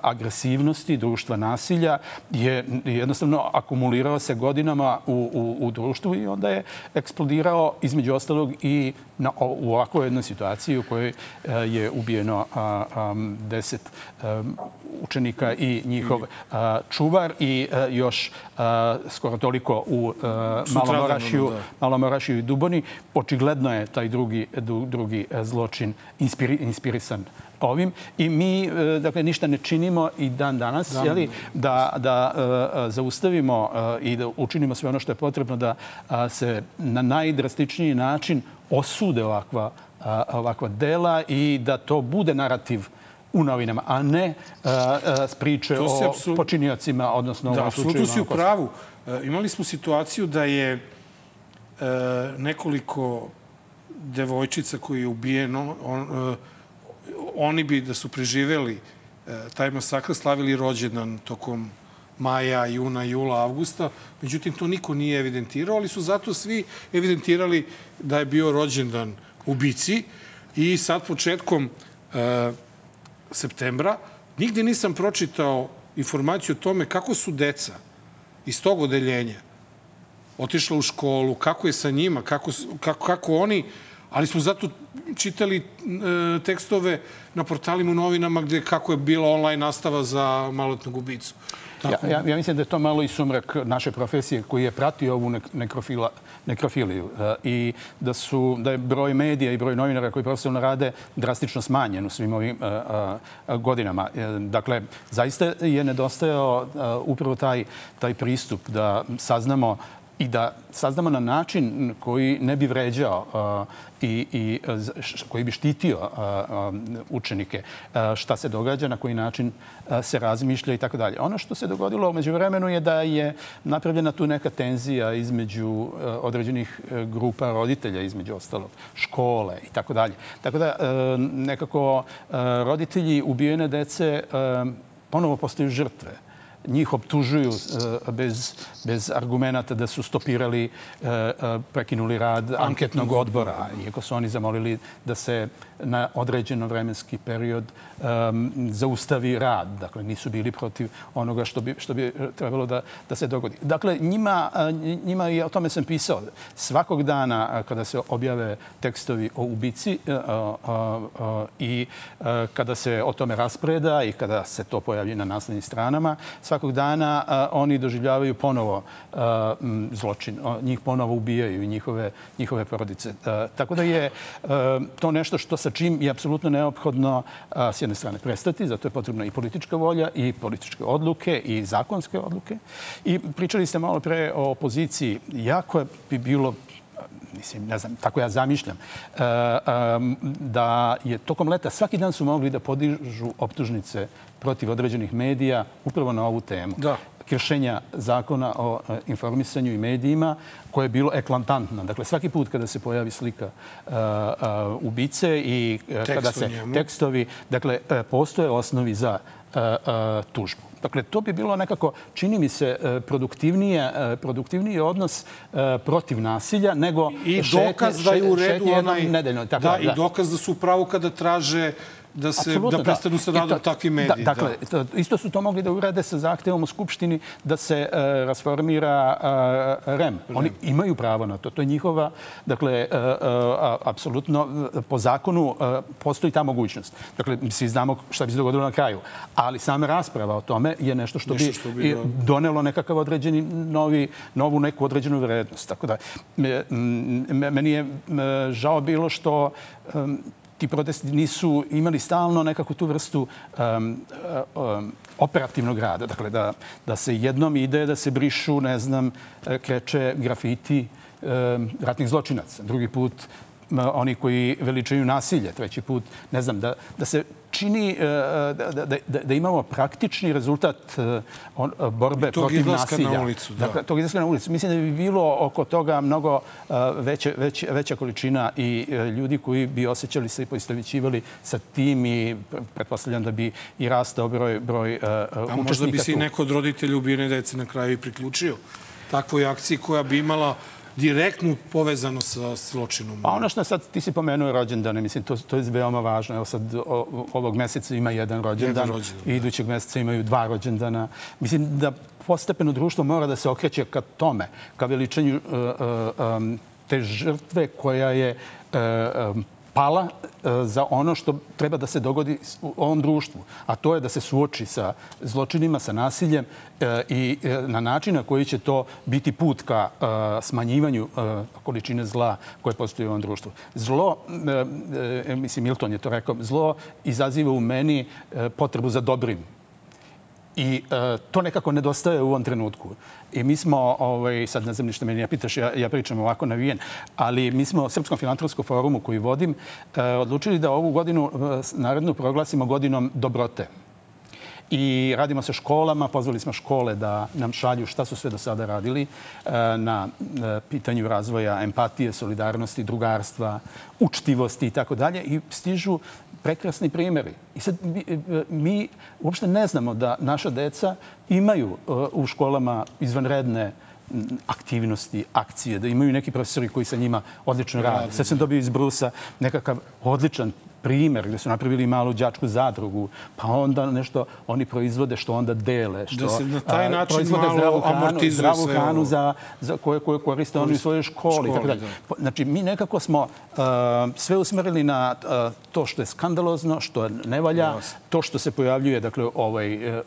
agresivnosti, društva nasilja, je jednostavno akumulirao se godinama u, u, u društvu i onda je eksplodirao između ostalog i na, u ovakvoj jednoj situaciji u kojoj je ubijeno deset učenika i njihov a, čuvar i a, još a, skoro toliko u a, Malomorašiju, da. Malomorašiju i Duboni. Očigledno je taj drugi, drugi zločin inspiri, inspirisan ovim i mi dakle ništa ne činimo i dan danas da, jeli, da, da uh, zaustavimo uh, i da učinimo sve ono što je potrebno da uh, se na najdrastičniji način osude ovakva, ovakva dela i da to bude narativ u novinama, a ne uh, uh, priče o apsul... počiniocima, odnosno da, u slučaju si u pravu. Uh, imali smo situaciju da je nekoliko devojčica koji je ubijeno, on, oni bi da su preživeli taj masakr slavili rođendan tokom maja, juna, jula, avgusta. Međutim, to niko nije evidentirao, ali su zato svi evidentirali da je bio rođendan ubici. I sad početkom uh, septembra nigde nisam pročitao informaciju o tome kako su deca iz tog odeljenja otišla u školu, kako je sa njima, kako, kako, kako oni ali smo zato čitali e, tekstove na portalima u novinama gde kako je bila online nastava za malotnog ubicu. Ja, ja, ja mislim da je to malo i sumrak naše profesije koji je pratio ovu nekrofila, nekrofiliju uh, i da, su, da je broj medija i broj novinara koji profesionalno rade drastično smanjen u svim ovim uh, uh, godinama. Dakle, zaista je nedostajao upravo taj, taj pristup da saznamo i da saznamo na način koji ne bi vređao uh, i, i koji bi štitio uh, učenike uh, šta se događa, na koji način se razmišlja i tako dalje. Ono što se dogodilo umeđu vremenu je da je napravljena tu neka tenzija između određenih grupa roditelja, između ostalog škole i tako dalje. Tako da nekako roditelji ubijene dece ponovo postaju žrtve njih optužuju e, bez, bez argumenta da su stopirali, e, e, prekinuli rad anketnog odbora, iako su oni zamolili da se na određeno vremenski period um, zaustavi rad. Dakle, nisu bili protiv onoga što bi, što bi trebalo da, da se dogodi. Dakle, njima, njima i o tome sam pisao. Svakog dana kada se objave tekstovi o ubici i kada se o tome raspreda i kada se to pojavi na naslednjim stranama, svakog dana oni doživljavaju ponovo zločin. Njih ponovo ubijaju njihove, njihove porodice. Tako da je to nešto što sa čim je apsolutno neophodno s jedne strane prestati, zato je potrebna i politička volja i političke odluke i zakonske odluke. I pričali ste malo pre o opoziciji. Jako bi bilo mislim, ne znam, tako ja zamišljam, da je tokom leta svaki dan su mogli da podižu optužnice protiv određenih medija upravo na ovu temu. Da kršenja zakona o e, informisanju i medijima koje je bilo eklatantno. Dakle, svaki put kada se pojavi slika uh, uh, ubice i uh, kada se tekstovi, dakle, postoje osnovi za tužbu. Dakle, to bi bilo nekako, čini mi se, produktivniji odnos protiv nasilja nego I dokaz da je u redu onaj, nedeljno. Tako, da, da, i dokaz da su pravo kada traže da se Absolutno, da prestanu da. sa radom takvi mediji. Da, dakle, da. isto su to mogli da urade sa zahtevom u Skupštini da se uh, rasformira uh, REM. REM. Oni imaju pravo na to. To je njihova, dakle, uh, apsolutno po zakonu postoji ta mogućnost. Dakle, svi znamo šta bi se dogodilo na kraju. Ali sama rasprava o tome je nešto što, nešto što bi, da... donelo nekakav određeni novi, novu neku određenu vrednost. Tako da, meni je žao bilo što ti protesti nisu imali stalno nekako tu vrstu um, um, operativnog rada. Dakle, da, da se jednom ide da se brišu, ne znam, kreće grafiti ratnih zločinaca. Drugi put oni koji veličaju nasilje. Treći put, ne znam, da, da se čini e, da, da, da, da imamo praktični rezultat e, borbe protiv nasilja. Na ulicu, da. Dakle, tog izlaska na ulicu. Mislim da bi bilo oko toga mnogo e, veće, već, veća količina i ljudi koji bi osjećali se i poistovićivali sa tim i pretpostavljam da bi i rastao broj, broj učesnika. A možda bi se i neko od roditelja ubijene dece na kraju i priključio takvoj akciji koja bi imala direktnu povezano sa zločinom. Pa ono što sad ti si pomenuo rođendane, mislim, to, to je veoma važno. Evo sad o, ovog meseca ima jedan rođendan, jedan rođendan i idućeg meseca imaju dva rođendana. Mislim da postepeno društvo mora da se okreće ka tome, ka veličanju uh, uh, um, te žrtve koja je uh, um, pala e, za ono što treba da se dogodi u ovom društvu, a to je da se suoči sa zločinima, sa nasiljem e, i e, na način na koji će to biti put ka smanjivanju količine zla koje postoji u ovom društvu. Zlo, mislim, Milton je to rekao, zlo izaziva u meni potrebu za dobrim I e, to nekako nedostaje u ovom trenutku. I mi smo, ovaj, sad ne znam ništa meni ja pitaš, ja, ja pričam ovako navijen, ali mi smo u Srpskom filantropskom forumu koji vodim e, odlučili da ovu godinu e, narednu proglasimo godinom dobrote. I radimo sa školama, pozvali smo škole da nam šalju šta su sve do sada radili e, na e, pitanju razvoja empatije, solidarnosti, drugarstva, učtivosti i tako dalje. I stižu prekrasni primjeri. I sad mi, mi uopšte ne znamo da naša deca imaju u školama izvanredne aktivnosti, akcije, da imaju neki profesori koji sa njima odlično rade. Sad sam dobio iz Brusa nekakav odličan primer gde su napravili malu đačku zadrugu, pa onda nešto oni proizvode što onda dele. Što, da se na taj način malo zdravu hranu, zdravu hranu za, za koje, koje koriste oni u svojoj školi. školi tako. Da. Znači, mi nekako smo uh, sve usmerili na uh, to što je skandalozno, što ne valja, yes. to što se pojavljuje, dakle, ovaj, uh,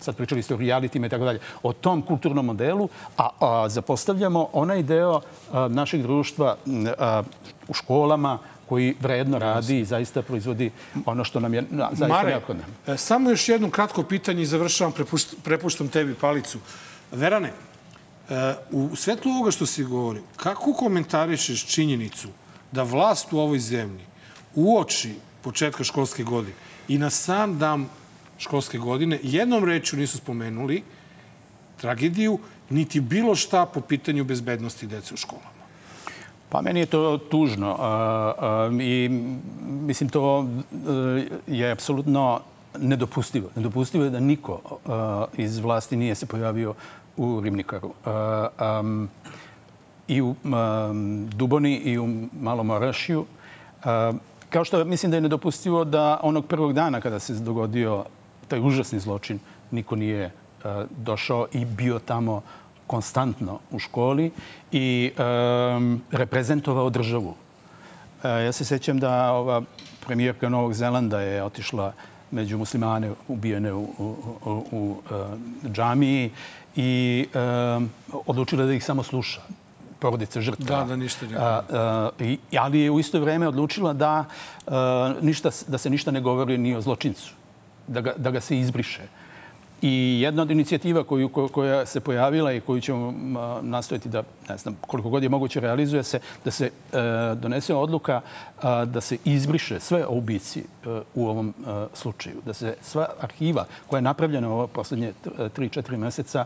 sad pričali ste o realitima i tako dalje, o tom kulturnom modelu, a, a zapostavljamo onaj deo a, našeg društva a, u školama, koji vredno radi i zaista proizvodi ono što nam je zaista Mare, neophodno. E, samo još jedno kratko pitanje i završavam, prepuštam tebi palicu. Verane, e, u svetlu ovoga što si govorio, kako komentarišeš činjenicu da vlast u ovoj zemlji uoči početka školske godine i na sam dan školske godine jednom reču nisu spomenuli tragediju, niti bilo šta po pitanju bezbednosti dece u školama? Pa meni je to tužno i mislim to e, je apsolutno nedopustivo. Nedopustivo je da niko iz vlasti nije se pojavio u Rimnikaru. I u Duboni i u Malom Orašiju. Kao što mislim da je nedopustivo da onog prvog dana kada se dogodio taj užasni zločin, niko nije došao i bio tamo konstantno u školi i um, reprezentovao državu. E, ja se sećam da ova premijerka Novog Zelanda je otišla među muslimane ubijene u, u, u, u uh, džamiji i um, odlučila da ih samo sluša porodice žrtva. Da, da ništa ne uh, uh, Ali je u isto vreme odlučila da, uh, ništa, da se ništa ne govori ni o zločincu, da ga, da ga se izbriše. I jedna od inicijativa koju, koja se pojavila i koju ćemo nastojati da, ne znam, koliko god je moguće realizuje se, da se e, donese odluka a, da se izbriše sve ubici e, u ovom e, slučaju. Da se sva arhiva koja je napravljena u poslednje 3-4 meseca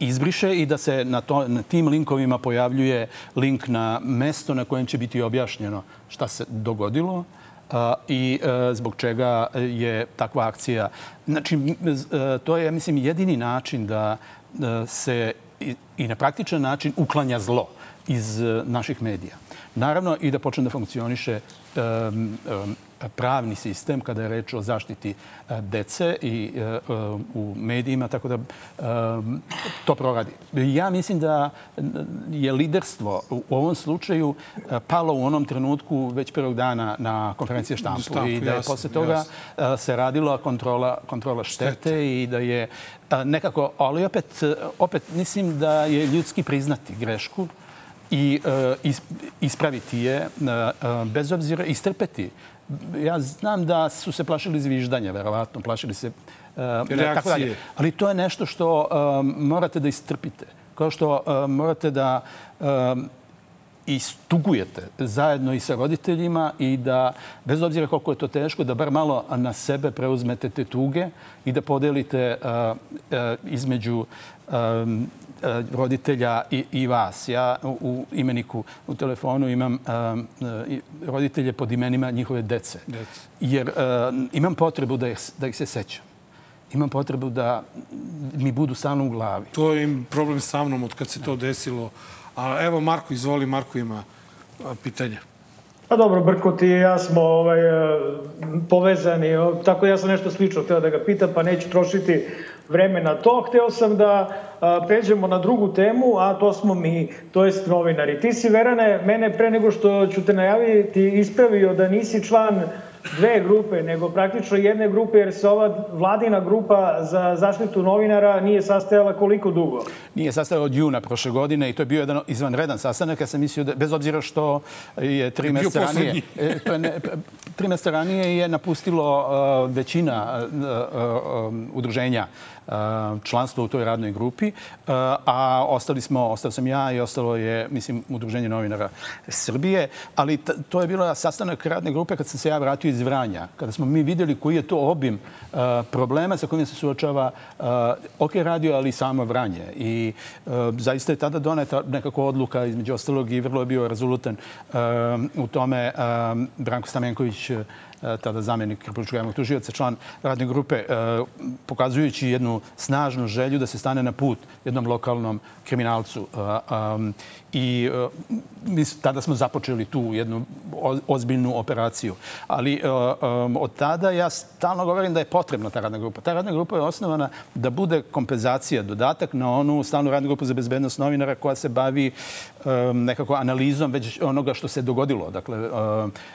izbriše i da se na, to, na tim linkovima pojavljuje link na mesto na kojem će biti objašnjeno šta se dogodilo i e, zbog čega je takva akcija. Znači, e, to je, mislim, jedini način da e, se i na praktičan način uklanja zlo iz naših medija. Naravno i da počne da funkcioniše pravni sistem kada je reč o zaštiti e, dece i e, e, u medijima, tako da to proradi. Ja mislim da je liderstvo u ovom slučaju palo u onom trenutku već prvog dana na konferenciji štampu, i da je posle toga se radila kontrola, kontrola štete, štete i da je nekako, ali opet, opet mislim da je ljudski priznati grešku i ispraviti je bez obzira, istrpeti ja znam da su se plašili zviždanja, verovatno, plašili se... Uh, tako dalje. Ali to je nešto što uh, morate da istrpite. Kao što uh, morate da uh, istugujete zajedno i sa roditeljima i da, bez obzira koliko je to teško, da bar malo na sebe preuzmete te tuge i da podelite uh, uh, između um, roditelja i, i vas. Ja u imeniku u telefonu imam uh, roditelje pod imenima njihove dece. dece. Jer uh, imam potrebu da ih, da ih se sećam. Imam potrebu da mi budu stalno u glavi. To je im problem sa mnom od kad se to desilo. A evo Marko, izvoli, Marko ima pitanje. Pa dobro, Brko, ti i ja smo ovaj, povezani, tako ja sam nešto slično hteo da ga pitam, pa neću trošiti vreme na to. Hteo sam da a, pređemo na drugu temu, a to smo mi, to jest novinari. Ti si, Verane, mene pre nego što ću te najaviti ispravio da nisi član dve grupe, nego praktično jedne grupe, jer se ova vladina grupa za zaštitu novinara nije sastajala koliko dugo? Nije sastajala od juna prošle godine i to je bio jedan izvanredan sastanak. Ja sam mislio da, bez obzira što je tri meseca ranije, e, to je ne, tri meseca ranije je napustilo uh, većina uh, uh, udruženja članstvo u toj radnoj grupi, a ostali smo, ostao sam ja i ostalo je, mislim, Udruženje novinara Srbije, ali to je bilo sastanak radne grupe kad sam se ja vratio iz Vranja, kada smo mi videli koji je to obim problema sa kojim se suočava OK radio, ali i samo Vranje. I zaista je tada doneta nekako odluka, između ostalog, i vrlo je bio rezolutan u tome Branko Stamenković tada zamenik Republičkog javnog tužioca, član radne grupe, e, pokazujući jednu snažnu želju da se stane na put jednom lokalnom kriminalcu. E, I mi tada smo započeli tu jednu ozbiljnu operaciju. Ali od tada ja stalno govorim da je potrebna ta radna grupa. Ta radna grupa je osnovana da bude kompenzacija, dodatak na onu stalnu radnu grupu za bezbednost novinara koja se bavi nekako analizom već onoga što se dogodilo. Dakle,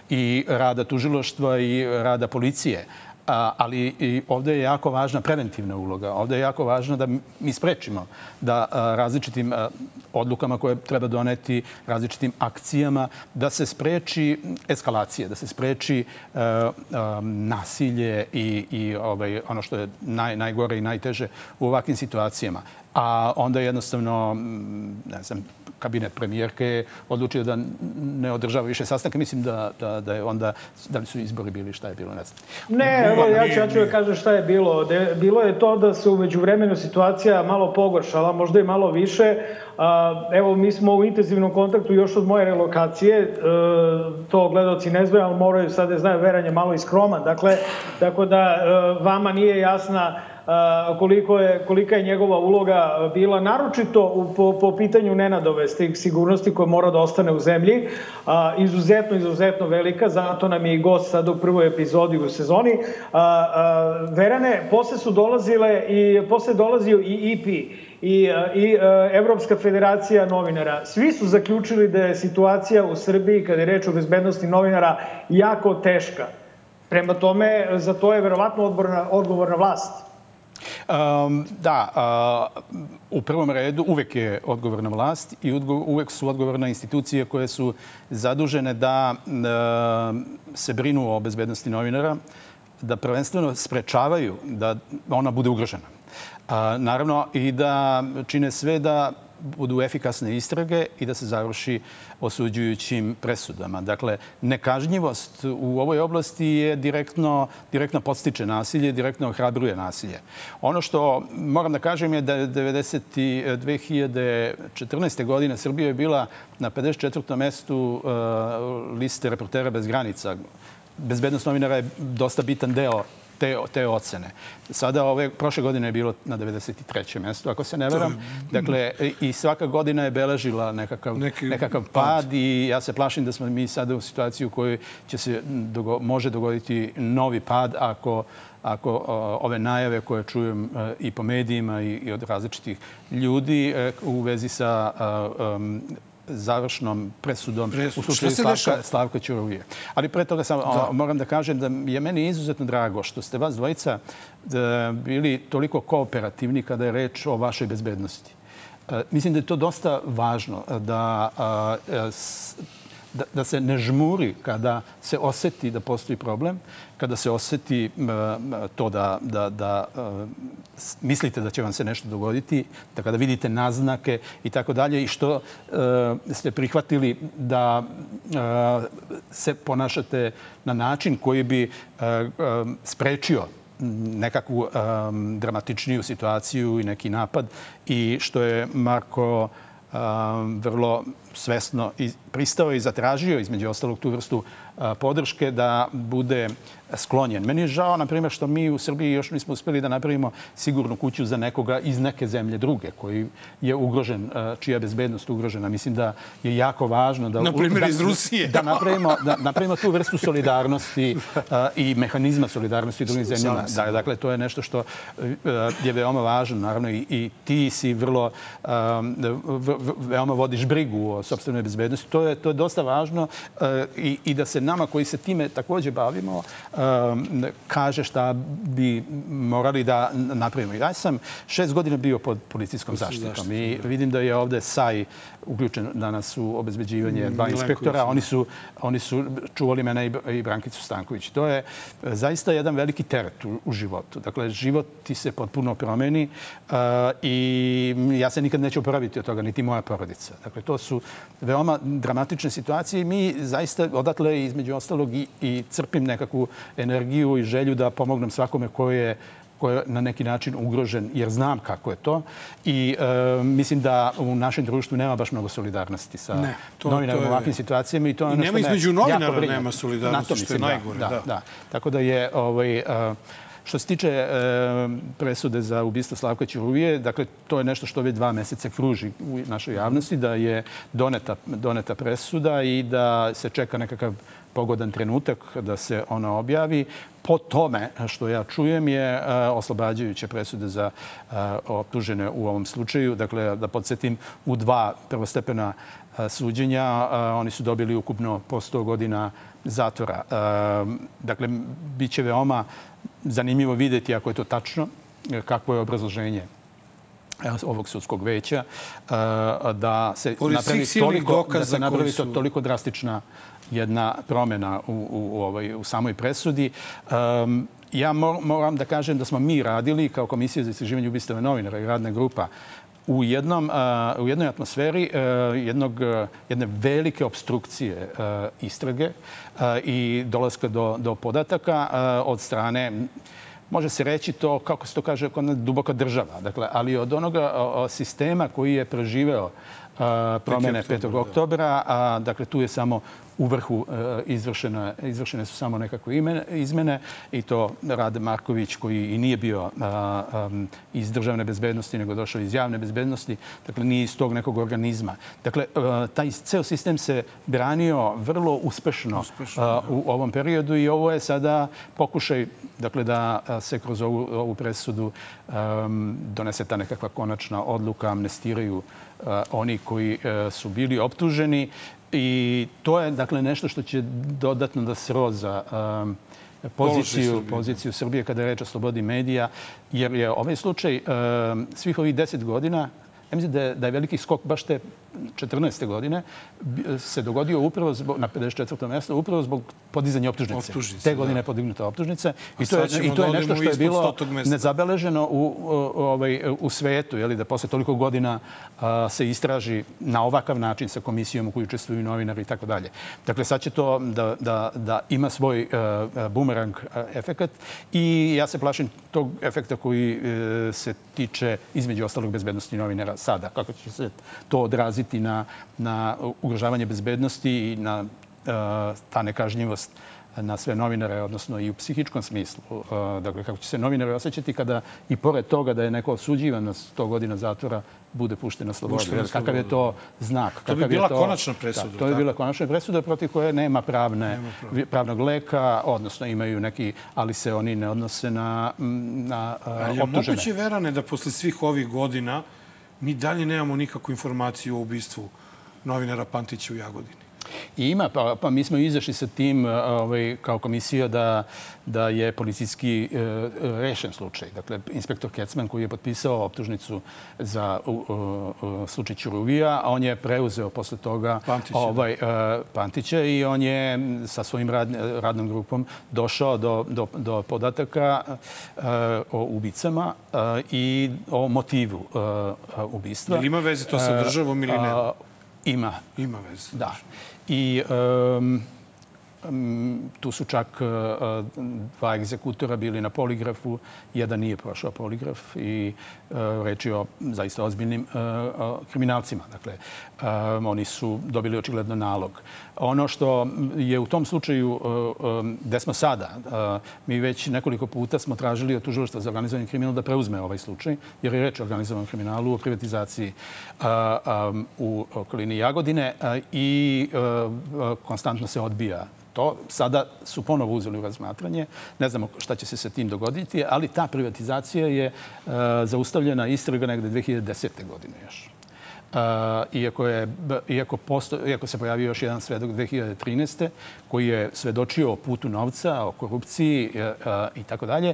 i rada tužiloštva i rada policije. Ali i ovde je jako važna preventivna uloga. Ovde je jako važno da mi sprečimo da različitim odlukama koje treba doneti, različitim akcijama, da se spreči eskalacije, da se spreči nasilje i, i ovaj, ono što je naj, najgore i najteže u ovakvim situacijama. A onda jednostavno, ne znam, kabinet premijerke odlučio da ne održava više sastanke. Mislim da, da, da je onda, da li su izbori bili, šta je bilo, ne znam. Ne, evo, ja ću, ja ću da kažem šta je bilo. De, bilo je to da se umeđu vremenu situacija malo pogoršala, možda i malo više. A, evo, mi smo u intenzivnom kontaktu još od moje relokacije. E, to gledalci ne znaju, ali moraju sad da znaju, veranje malo iskroman. Dakle, tako da e, vama nije jasna koliko je, kolika je njegova uloga bila, naročito po, po pitanju nenadove sigurnosti koja mora da ostane u zemlji, a, izuzetno, izuzetno velika, zato nam je i gost sad u prvoj epizodi u sezoni. A, a, Verane, posle su dolazile i posle dolazio i IP i, i Evropska federacija novinara. Svi su zaključili da je situacija u Srbiji, kada je reč o bezbednosti novinara, jako teška. Prema tome, za to je verovatno odgovorna, odgovorna vlast. Um, da, uh, u prvom redu uvek je odgovorna vlast i uvek su odgovorne institucije koje su zadužene da uh, se brinu o bezbednosti novinara, da prvenstveno sprečavaju da ona bude ugrožena. A, naravno i da čine sve da budu efikasne istrage i da se završi osuđujućim presudama. Dakle, nekažnjivost u ovoj oblasti je direktno, direktno podstiče nasilje, direktno ohrabruje nasilje. Ono što moram da kažem je da je 90. 2014. godine Srbija je bila na 54. mestu uh, liste reportera bez granica. Bezbednost novinara je dosta bitan deo te, te ocene. Sada ove, prošle godine je bilo na 93. mestu, ako se ne veram. Dakle, i svaka godina je beležila nekakav, Neki nekakav pad i ja se plašim da smo mi sada u situaciji u kojoj će se dogo, može dogoditi novi pad ako ako ove najave koje čujem e, i po medijima i, od različitih ljudi e, u vezi sa završnom presudom Presud. u slučaju Slavka? Slavka Ćuruvije. Ali pre toga samo Da. moram da kažem da je meni izuzetno drago što ste vas dvojica da, bili toliko kooperativni kada je reč o vašoj bezbednosti. E, mislim da je to dosta važno da, e, s- da, da se ne žmuri kada se oseti da postoji problem, kada se oseti to da, da, da e, mislite da će vam se nešto dogoditi, da kada vidite naznake i tako dalje i što e, ste prihvatili da e, se ponašate na način koji bi sprečio nekakvu dramatičniju situaciju i neki napad i što je Marko vrlo svesno pristao i zatražio između ostalog tu vrstu uh, podrške da bude sklonjen. Meni je žao, na primjer, što mi u Srbiji još nismo uspeli da napravimo sigurnu kuću za nekoga iz neke zemlje druge koji je ugrožen, uh, čija je bezbednost ugrožena. Mislim da je jako važno da... Na primjer, da, iz Rusije. Da napravimo, da napravimo tu vrstu solidarnosti uh, i mehanizma solidarnosti drugim zemljama. Da, dakle, to je nešto što je veoma važno, naravno, i, i ti si vrlo, veoma vodiš brigu o sobstvenoj bezbednosti. To je, to je dosta važno uh, i, i da se nama koji se time takođe bavimo um, kaže šta bi morali da napravimo. Ja sam šest godina bio pod policijskom zaštitom i vidim da je ovde SAI uključen danas u obezbeđivanje dva Milenković, inspektora. da. Oni su, oni su čuvali mene i Brankicu Stanković. To je e, zaista jedan veliki teret u, u životu. Dakle, život ti se potpuno promeni uh, i ja se nikad neću oporaviti od toga, niti moja porodica. Dakle, to su veoma dramatične situacije i mi zaista odatle između ostalog i, i crpim nekakvu energiju i želju da pomognem svakome ko je ko je na neki način ugrožen, jer znam kako je to. I e, mislim da u našem društvu nema baš mnogo solidarnosti sa Ne, to- novinarima u ovakvim situacijama. I, to je I nema između novinara nema solidarnosti, to što je mislim, da, najgore, Da, da. da. Tako da je ovaj, e, Što se tiče e, presude za ubistvo Slavka Ćuruvije, dakle, to je nešto što već dva meseca kruži u našoj javnosti, da je doneta, doneta presuda i da se čeka nekakav pogodan trenutak da se ona objavi. Po tome što ja čujem je e, oslobađajuće presude za e, optužene u ovom slučaju. Dakle, da podsjetim, u dva prvostepena e, suđenja oni su dobili ukupno po 100 godina zatvora. Dakle, bit će veoma zanimljivo videti, ako je to tačno, kakvo je obrazloženje ovog sudskog veća, da se Pored napravi toliko, da dokaza se napravi su- toliko drastična jedna promena u, u, ovoj, u samoj presudi. Um, ja mor- moram da kažem da smo mi radili kao Komisija za istraživanje ubistava novinara i radna grupa u, jednom, u jednoj atmosferi uh, jednog, jedne velike obstrukcije uh, istrage uh, i dolaska do, do podataka od strane može se reći to, kako se to kaže, kod duboka država. Dakle, ali od onoga sistema koji je preživeo promene 5. oktobra, a, dakle, tu je samo u vrhu e, izvršene, izvršene su samo nekakve imene, izmene i to Rade Marković koji i nije bio a, am, iz državne bezbednosti nego došao iz javne bezbednosti, dakle nije iz tog nekog organizma. Dakle, e, taj ceo sistem se branio vrlo uspešno, Uspešno, a, u ovom periodu i ovo je sada pokušaj dakle, da se kroz ovu, ovu presudu donese ta nekakva konačna odluka, amnestiraju oni koji uh, su bili optuženi i to je dakle nešto što će dodatno da sroza um, poziciju, Srbije. poziciju Srbije kada je reč o slobodi medija, jer je ovaj slučaj svih ovih deset godina Ja mislim da je, da je veliki skok baš te 14. godine se dogodio upravo zbog, na 54. mjestu, upravo zbog podizanja optužnice. Optužnice, Te godine da. je podignuta optužnica. I to je, i to da je nešto odemo što je bilo 100. mesta. nezabeleženo u, ovaj, u svetu, je li, da posle toliko godina a, se istraži na ovakav način sa komisijom u kojoj učestvuju novinari i tako dalje. Dakle, sad će to da, da, da ima svoj uh, bumerang uh, efekat i ja se plašim tog efekta koji uh, se tiče između ostalog bezbednosti novinara sada. Kako će se to odraziti na, na ugrožavanje bezbednosti i na uh, ta nekažnjivost na sve novinare, odnosno i u psihičkom smislu. Uh, Dakle, kako će se novinari osjećati kada i pored toga da je neko osuđivan na 100 godina zatvora, bude pušten na slobodu. Pušten na Jer Kakav je to znak? To bi bila konačna presuda, Da, to bi tako? bila konačna presuda protiv koje nema pravne, pravnog leka, odnosno imaju neki, ali se oni ne odnose na, na uh, Ali je optužene. moguće, Verane, da posle svih ovih godina mi dalje nemamo nikakvu informaciju o ubistvu novinara Pantića u Jagodini? I ima, pa, pa mi smo izašli sa tim a, ovaj, kao komisija da, da je policijski e, rešen slučaj. Dakle, inspektor Kecman koji je potpisao optužnicu za u, u, slučaj Ćuruvija, a on je preuzeo posle toga Pantića, ovaj, e, Pantića i on je sa svojim rad, radnom grupom došao do, do, do podataka e, o ubicama e, i o motivu e, ubistva. Jel ima veze to sa državom ili ne? Ima. Ima veze. Da. I um, tu su čak uh, dva egzekutora bili na poligrafu. Jedan nije prošao poligraf i reč je o zaista ozbiljnim uh, kriminalcima. Dakle, um, oni su dobili očigledno nalog. Ono što je u tom slučaju gde smo sada, mi već nekoliko puta smo tražili od tužilaštva za organizovani kriminal da preuzme ovaj slučaj, jer je reč o organizovanom kriminalu, o privatizaciji u okolini Jagodine i konstantno se odbija to. Sada su ponovo uzeli u razmatranje. Ne znamo šta će se sa tim dogoditi, ali ta privatizacija je uh, zaustavljena istraga negde 2010. godine još. Uh, iako, je, iako, posto, iako se pojavio još jedan svedok 2013. koji je svedočio o putu novca, o korupciji uh, uh, i tako dalje,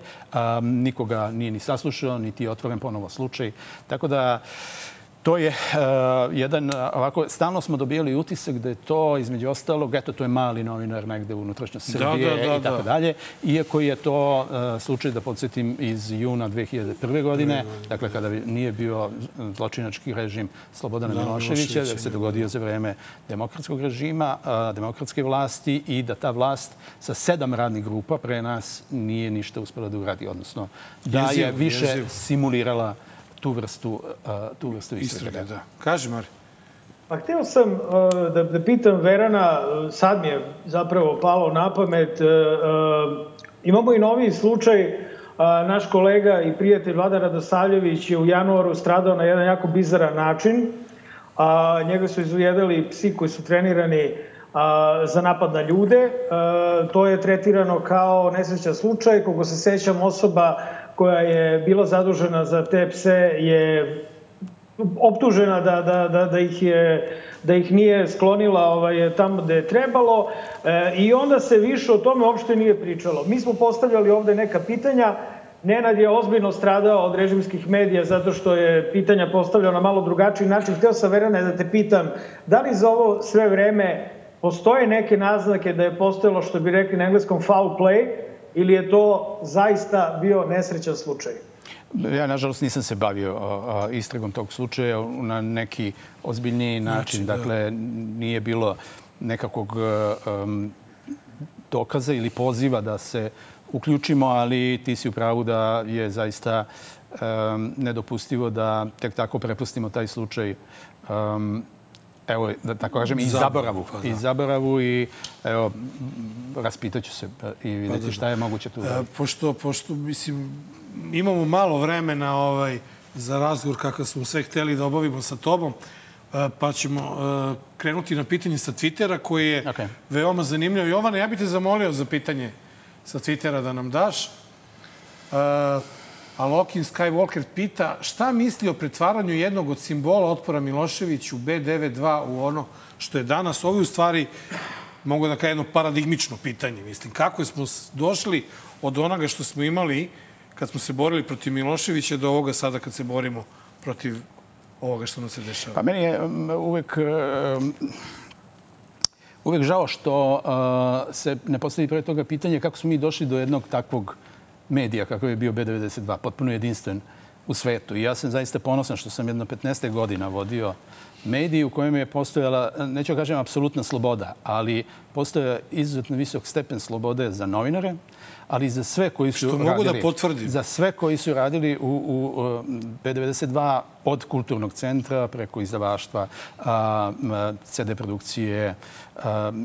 nikoga nije ni saslušao, niti je otvoren ponovo slučaj. Tako da To je uh, jedan, ovako, stalno smo dobijali utisak da je to, između ostalog, eto, to je mali novinar negde u unutrašnjosti Da, Srbije da, da, i tako da. dalje. Iako je to uh, slučaj, da podsjetim, iz juna 2001. godine, dakle, kada nije bio zločinački režim Slobodana Da, Miloševića, da se da. dogodio za vreme demokratskog režima, uh, demokratske vlasti i da ta vlast sa sedam radnih grupa pre nas nije ništa uspela da uradi, odnosno da je više simulirala tu vrstu, tu vrstu istrage. Istrage, da. Kaži, Mari. Pa htio sam uh, da, da pitam Verana, sad mi je zapravo palo na pamet, uh, uh, imamo i novi slučaj, naš kolega i prijatelj Vlada Radosavljević je u januaru stradao na jedan jako bizaran način, a njega su izujedali psi koji su trenirani a, za napad na ljude. A, to je tretirano kao nesrećan slučaj. Kogo se sećam, osoba koja je bila zadužena za te pse je optužena da, da, da, da, ih je, da ih nije sklonila ovaj, tamo gde je trebalo e, i onda se više o tome uopšte nije pričalo. Mi smo postavljali ovde neka pitanja, Nenad je ozbiljno stradao od režimskih medija zato što je pitanja postavljao na malo drugačiji način. Hteo sam, Verane, da te pitam, da li za ovo sve vreme postoje neke naznake da je postojalo, što bi rekli na engleskom, foul play, ili je to zaista bio nesrećan slučaj? Ja, nažalost, nisam se bavio istragom tog slučaja na neki ozbiljniji način. da. Dakle, nije bilo nekakvog um, dokaza ili poziva da se uključimo, ali ti si u pravu da je zaista um, nedopustivo da tek tako prepustimo taj slučaj um, evo, da tako kažem, i Zaboravu, pa da. I zaboravu i evo, raspitaću se i vidjeti da, da. šta je moguće tu. E, pošto, pošto, mislim, imamo malo vremena ovaj, za razgovor kakav smo sve hteli da obavimo sa tobom, e, pa ćemo e, krenuti na pitanje sa Twittera koji je Okay. veoma zanimljivo. Jovana, ja bih te zamolio za pitanje sa Twittera da nam daš. E, Alokin Skywalker pita šta misli o pretvaranju jednog od simbola otpora Milošević u B92 u ono što je danas. Ovo je u stvari, mogu da kažem, jedno paradigmično pitanje. Mislim, kako smo došli od onoga što smo imali kad smo se borili protiv Miloševića do ovoga sada kad se borimo protiv ovoga što nam se dešava? Pa meni je uvek uvek žao što se ne postavi pre toga pitanje kako smo mi došli do jednog takvog medija kako je bio B92, potpuno jedinstven u svetu. I ja sam zaista ponosan što sam jedno 15. godina vodio mediji u kojem je postojala, neću kažem, apsolutna sloboda, ali postoja izuzetno visok stepen slobode za novinare, ali i za sve koji su Što radili... mogu da potvrdim. Za sve koji su radili u, u, u B92 od kulturnog centra preko izdavaštva, a, CD produkcije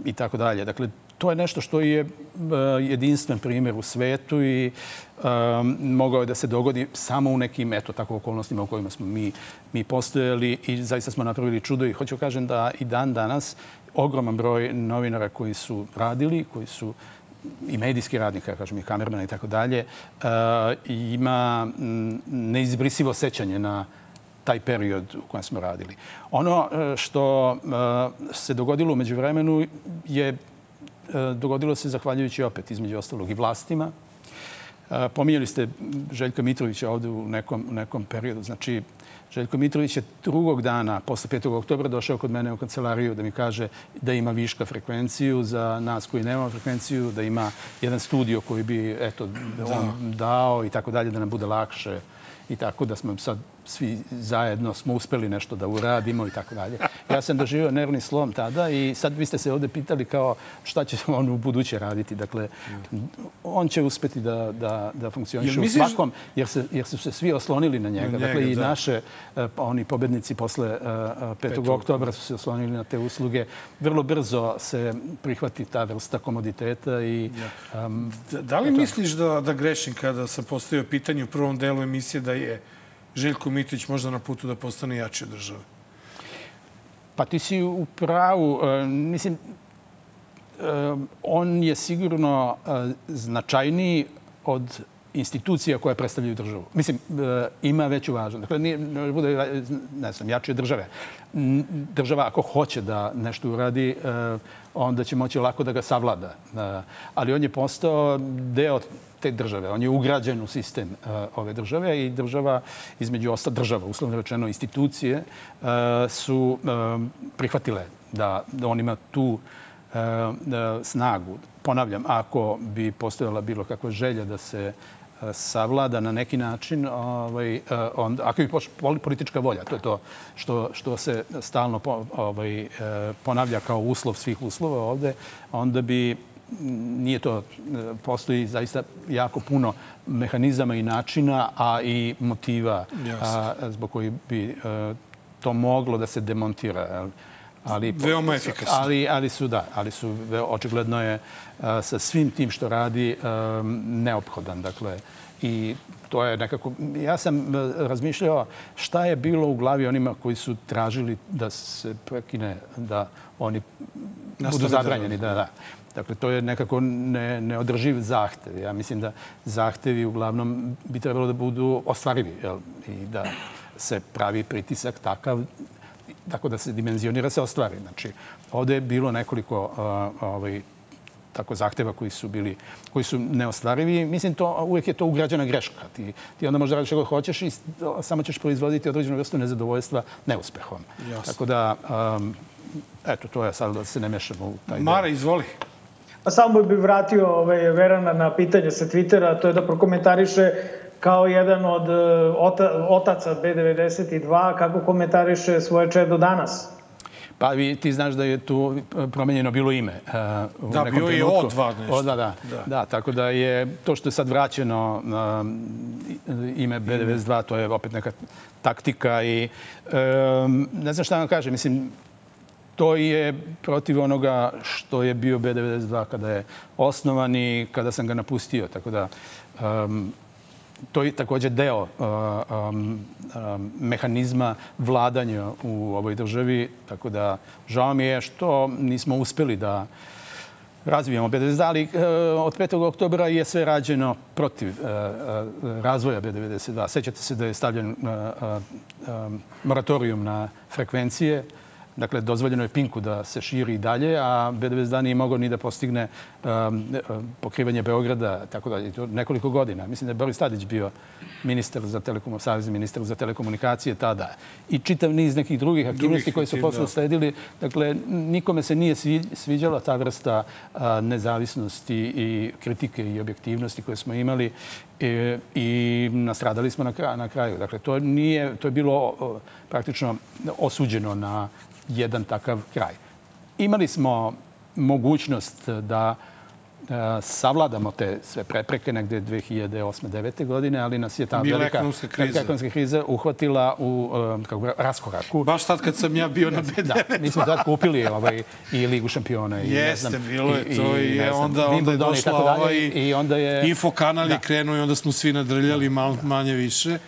i tako dalje. Dakle, to je nešto što je a, jedinstven primjer u svetu i um, mogao je da se dogodi samo u nekim, eto, tako okolnostima u kojima smo mi, mi postojali i zaista smo napravili čudo i hoću kažem da i dan danas ogroman broj novinara koji su radili, koji su i medijski radnika, kažem, i kamermana i tako dalje, uh, ima mm, neizbrisivo sećanje na taj period u kojem smo radili. Ono što se dogodilo umeđu vremenu je dogodilo se zahvaljujući opet između ostalog i vlastima. Uh, Pominjali ste Željka Mitrovića ovde u nekom, nekom periodu. Znači, Željko Mitrović je drugog dana, posle 5. oktobra, došao kod mene u kancelariju da mi kaže da ima viška frekvenciju za nas koji nemamo frekvenciju, da ima jedan studio koji bi eto, on dao i tako dalje, da nam bude lakše i tako da smo sad svi zajedno smo uspeli nešto da uradimo i tako dalje. Ja sam doživio nervni slom tada i sad vi ste se ovde pitali kao šta će on u buduće raditi. Dakle, on će uspeti da, da, da funkcioniše u svakom, jer, se, jer su se svi oslonili na njega. Na njega, dakle, i da. naše, pa oni pobednici posle eh, eh, 5. oktobra su se oslonili na te usluge. Vrlo brzo se prihvati ta vrsta komoditeta i... Um, Da, da li misliš da, da grešim kada sam postavio pitanje u prvom delu emisije da je Željko Mitrović možda na putu da postane jači od države? Pa ti si u pravu. E, Mislim, e, on je sigurno e, značajniji od institucija koje predstavljaju državu. Mislim, ima veću važnost. Dakle, nije, ne bude, ne znam, jači od države. Država, ako hoće da nešto uradi, onda će moći lako da ga savlada. Ali on je postao deo te države. On je ugrađen u sistem uh, ove države i država, između osta država, uslovno rečeno institucije, uh, su um, prihvatile da, da on ima tu uh, snagu. Ponavljam, ako bi postojala bilo kakva želja da se savlada na neki način, ovaj, on, ako bi politička volja, to je to što, što se stalno po, ovaj, ponavlja kao uslov svih uslova ovde, onda bi nije to, postoji zaista jako puno mehanizama i načina, a i motiva a, zbog koji bi e, to moglo da se demontira. Ali, Veoma efikasno. Ali, ali su, da, ali su, očigledno je a, sa svim tim što radi a, neophodan. Dakle, i to je nekako... Ja sam e, razmišljao šta je bilo u glavi onima koji su tražili da se prekine, da oni Nastave budu da zabranjeni. Da, da. Dakle, to je nekako ne, neodrživ zahtev. Ja mislim da zahtevi uglavnom bi trebalo da budu ostvarivi jel? i da se pravi pritisak takav tako da se dimenzionira se ostvari. Znači, ovde je bilo nekoliko a, ovaj, tako zahteva koji su bili koji su neostvarivi. Mislim to uvek je to ugrađena greška. Ti ti onda možda radiš kako hoćeš i samo ćeš proizvoditi određenu vrstu nezadovoljstva neuspehom. Jasno. Tako da um, eto to je sad da se ne mešamo u taj. Mara, izvoli. A samo bih vratio ovaj, Verana na pitanje sa Twittera, to je da prokomentariše kao jedan od e, ota, otaca B92, kako komentariše svoje čedo danas. Pa vi, ti znaš da je tu e, promenjeno bilo ime. Uh, u Da, bio je trenutku. O2 nešto. O, da, da, Da. da. tako da je to što je sad vraćeno um, ime B92, to je opet neka taktika i um, ne znam šta vam kažem, mislim, to je protiv onoga što je bio B92 kada je osnovan i kada sam ga napustio. Tako da um, to je takođe deo uh, um, um, mehanizma vladanja u ovoj državi. Tako da žao mi je što nismo uspeli da razvijamo B92, ali uh, od 5. oktobra je sve rađeno protiv uh, razvoja B92. Sećate se da je stavljen um, moratorijum na frekvencije Dakle, dozvoljeno je Pinku da se širi i dalje, a B92 nije mogao ni da postigne um, pokrivanje Beograda, tako da to nekoliko godina. Mislim da je Boris Tadić bio ministar za telekom, savjezni ministar za telekomunikacije tada. I čitav niz nekih drugih aktivnosti koje su posle sledili. Dakle, nikome se nije sviđala ta vrsta a, nezavisnosti i kritike i objektivnosti koje smo imali i, i nastradali smo na, kraju, na kraju. Dakle, to, nije, to je bilo praktično osuđeno na jedan takav kraj. Imali smo mogućnost da E, savladamo te sve prepreke negde 2008-2009. godine, ali nas je ta Bila velika ekonomska kriza. ekonomska kriza uhvatila u um, kako raskoraku. Baš tad kad sam ja bio na B9. Da, mi smo tad kupili ovaj, i Ligu šampiona. I, Jeste, ne znam, bilo je to i, i znam, onda, onda je i došla dalje, ovaj i onda je... info kanal je krenuo i onda smo svi nadrljali malo manje više.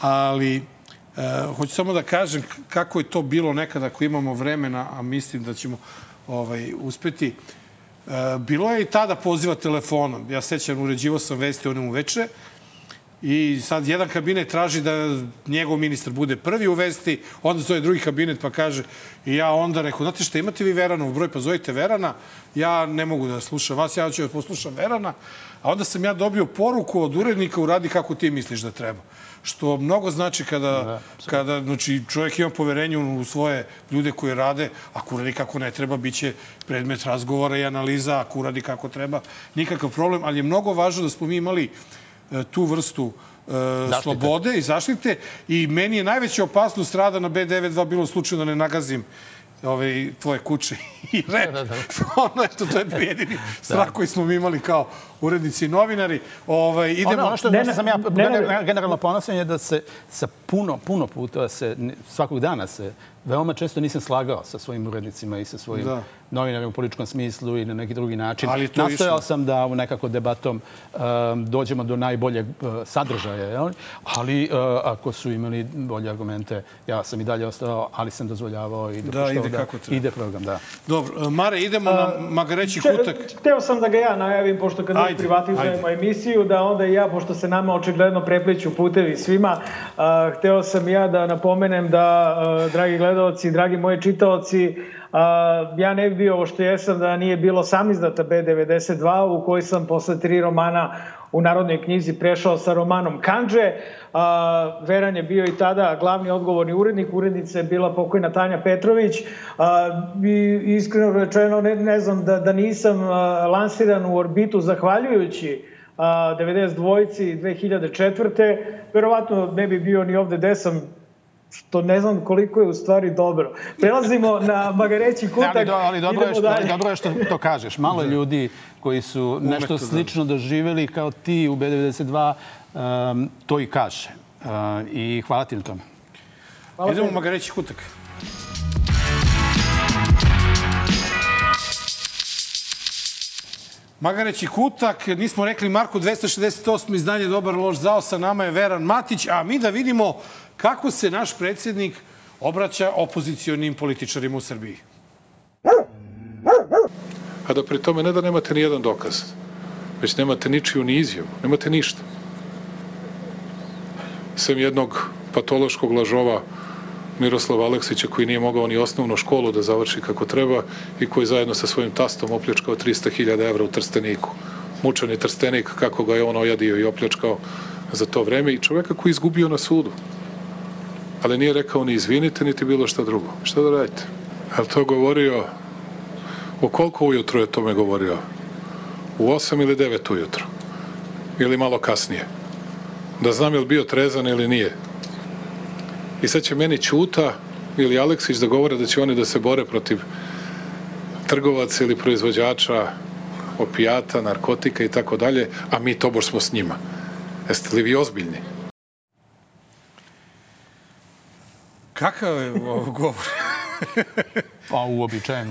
Ali, uh, hoću samo da kažem kako je to bilo nekada ako imamo vremena, a mislim da ćemo ovaj, uspeti. E, bilo je i tada poziva telefonom. Ja sećam, uređivo sam vesti onom uveče i sad jedan kabinet traži da njegov ministar bude prvi u vesti, onda zove drugi kabinet pa kaže i ja onda rekao, znate šta, imate vi Veranov broj, pa zovite Verana, ja ne mogu da slušam vas, ja ću da poslušam Verana, a onda sam ja dobio poruku od urednika uradi kako ti misliš da treba što mnogo znači kada, da, kada znači, čovjek ima poverenje u svoje ljude koje rade, ako uradi kako ne treba, bit će predmet razgovora i analiza, ako uradi kako treba, nikakav problem, ali je mnogo važno da smo mi imali e, tu vrstu e, slobode i zaštite i meni je najveća opasnost rada na B92 bilo u slučaju da ne nagazim ove, tvoje kuće i rep. Da, da, da. ono, eto, to je jedini strah koji smo mi imali kao urednici i novinari. Ovaj, idemo... Ono, ono što, ne, ne, sam ja ne, ne, generalno ponosan je da se sa puno, puno puta se, svakog dana se veoma često nisam slagao sa svojim urednicima i sa svojim da. Novinarima u političkom smislu i na neki drugi način. Ali to Nastojao išlo. sam da u nekako debatom um, dođemo do najboljeg uh, sadržaja. Jel? Ali uh, ako su imali bolje argumente, ja sam i dalje ostao, ali sam dozvoljavao i da, ide, da kako ide program. Da. Dobro, Mare, idemo uh, na Magareći kutak. Hteo sam da ga ja najavim, pošto kad ajde, privatizujemo ajde. emisiju, da onda ja, pošto se nama očigledno prepleću putevi svima, uh, hteo sam ja da napomenem da, uh, dragi gledalci, dragi moji čitaoci, a, ja ne bi bio ovo što jesam da nije bilo sam izdata B92 u kojoj sam posle tri romana u Narodnoj knjizi prešao sa romanom Kanđe. Veran je bio i tada glavni odgovorni urednik, urednica je bila pokojna Tanja Petrović. I, iskreno rečeno, ne, ne znam da, da nisam lansiran u orbitu zahvaljujući a, 92. 2004. Verovatno ne bi bio ni ovde gde sam što ne znam koliko je u stvari dobro. Prelazimo na Magareći kutak. ali, do, ali dobro, je što, dalje. dobro je što to kažeš. Malo da. ljudi koji su nešto Umeto, slično da. doživeli kao ti u B92, um, to i kaže. Uh, I hvala ti na tome. Hvala Idemo u Magareći kutak. Magareći kutak, nismo rekli Marko 268. izdanje Dobar loš zao, sa nama je Veran Matić, a mi da vidimo kako se naš predsjednik obraća opozicionim političarima u Srbiji. A da pri tome ne da nemate ni jedan dokaz, već nemate ničiju ni izjavu, nemate ništa. Sem jednog patološkog lažova Miroslava Aleksića koji nije mogao ni osnovnu školu da završi kako treba i koji zajedno sa svojim tastom opljačkao 300.000 evra u Trsteniku. Mučani Trstenik, kako ga je on ojadio i opljačkao za to vreme i čoveka koji je izgubio na sudu ali nije rekao ni izvinite, niti bilo šta drugo. Šta da radite? Ali to govorio, u koliko ujutro je tome govorio? U 8 ili 9 ujutro? Ili malo kasnije? Da znam je li bio trezan ili nije. I sad će meni Ćuta ili Aleksić da govore da će oni da se bore protiv trgovaca ili proizvođača opijata, narkotika i tako dalje, a mi tobož smo s njima. Jeste li vi ozbiljni? Kakav je ovo govor? pa uobičajen,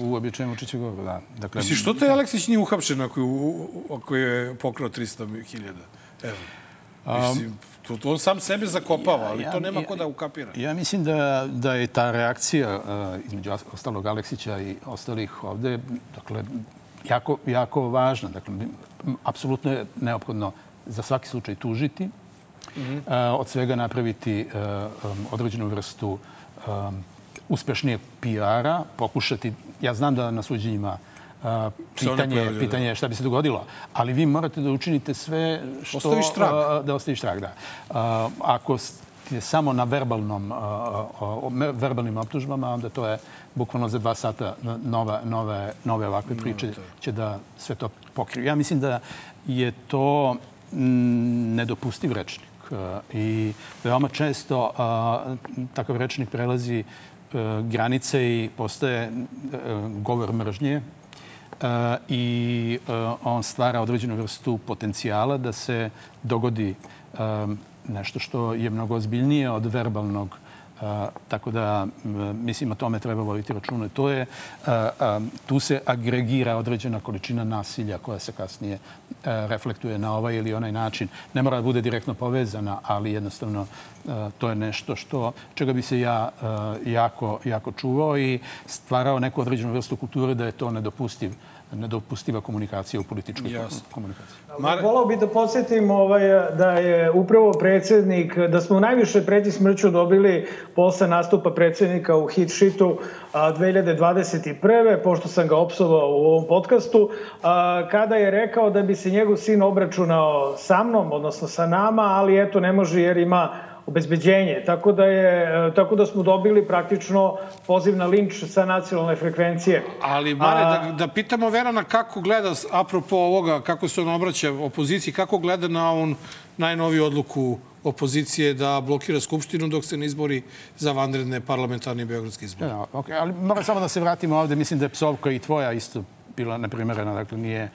uobičajen, Vučićev govor, da. Dakle, Misliš, što taj Aleksić nije uhapšen ako, ako je pokrao 300.000 evra? Mislim, to, to on sam sebe zakopava, ali ja, to nema ja, ko da ukapira. Ja mislim da, da je ta reakcija uh, između ostalog Aleksića i ostalih ovde, dakle, jako, jako važna. Dakle, apsolutno je neophodno za svaki slučaj tužiti, -hmm. od svega napraviti određenu vrstu uspešnijeg PR-a, pokušati, ja znam da na suđenjima a, pitanje, pitanje je šta bi se dogodilo, ali vi morate da učinite sve što... Ostaviš trag. a, da ostaviš trag, da. A, ako ste samo na verbalnom, verbalnim optužbama, onda to je bukvalno za dva sata nova, nove, nove ovakve priče će da sve to pokriju. Ja mislim da je to nedopustiv rečnik i veoma često takav rečnik prelazi a, granice i postaje a, govor mržnje E, i e, on stvara određenu vrstu potencijala da se dogodi e, nešto što je mnogo ozbiljnije od verbalnog a, tako da, mislim, o tome treba voditi račune. To je, a, a, tu se agregira određena količina nasilja koja se kasnije reflektuje na ovaj ili onaj način. Ne mora da bude direktno povezana, ali jednostavno to je nešto što, čega bi se ja jako, jako čuvao i stvarao neku određenu vrstu kulture da je to nedopustiv nedopustiva komunikacija u političkoj Jasno. komunikaciji. Mar... Volao bih da podsjetim ovaj, da je upravo predsjednik, da smo najviše preti smrću dobili posle nastupa predsjednika u hit shitu a, 2021. pošto sam ga opsovao u ovom podcastu, a, kada je rekao da bi se njegov sin obračunao sa mnom, odnosno sa nama, ali eto ne može jer ima obezbeđenje. Tako da, je, tako da smo dobili praktično poziv na linč sa nacionalne frekvencije. Ali, Mare, da, da pitamo Verana kako gleda, apropo ovoga, kako se on obraća opoziciji, kako gleda na ovu najnoviju odluku opozicije da blokira Skupštinu dok se ne izbori za vanredne parlamentarne i beogradske izbore. Ja, okay. ali moram samo da se vratimo ovde. Mislim da je psovka i tvoja isto bila neprimerena. Dakle, nije...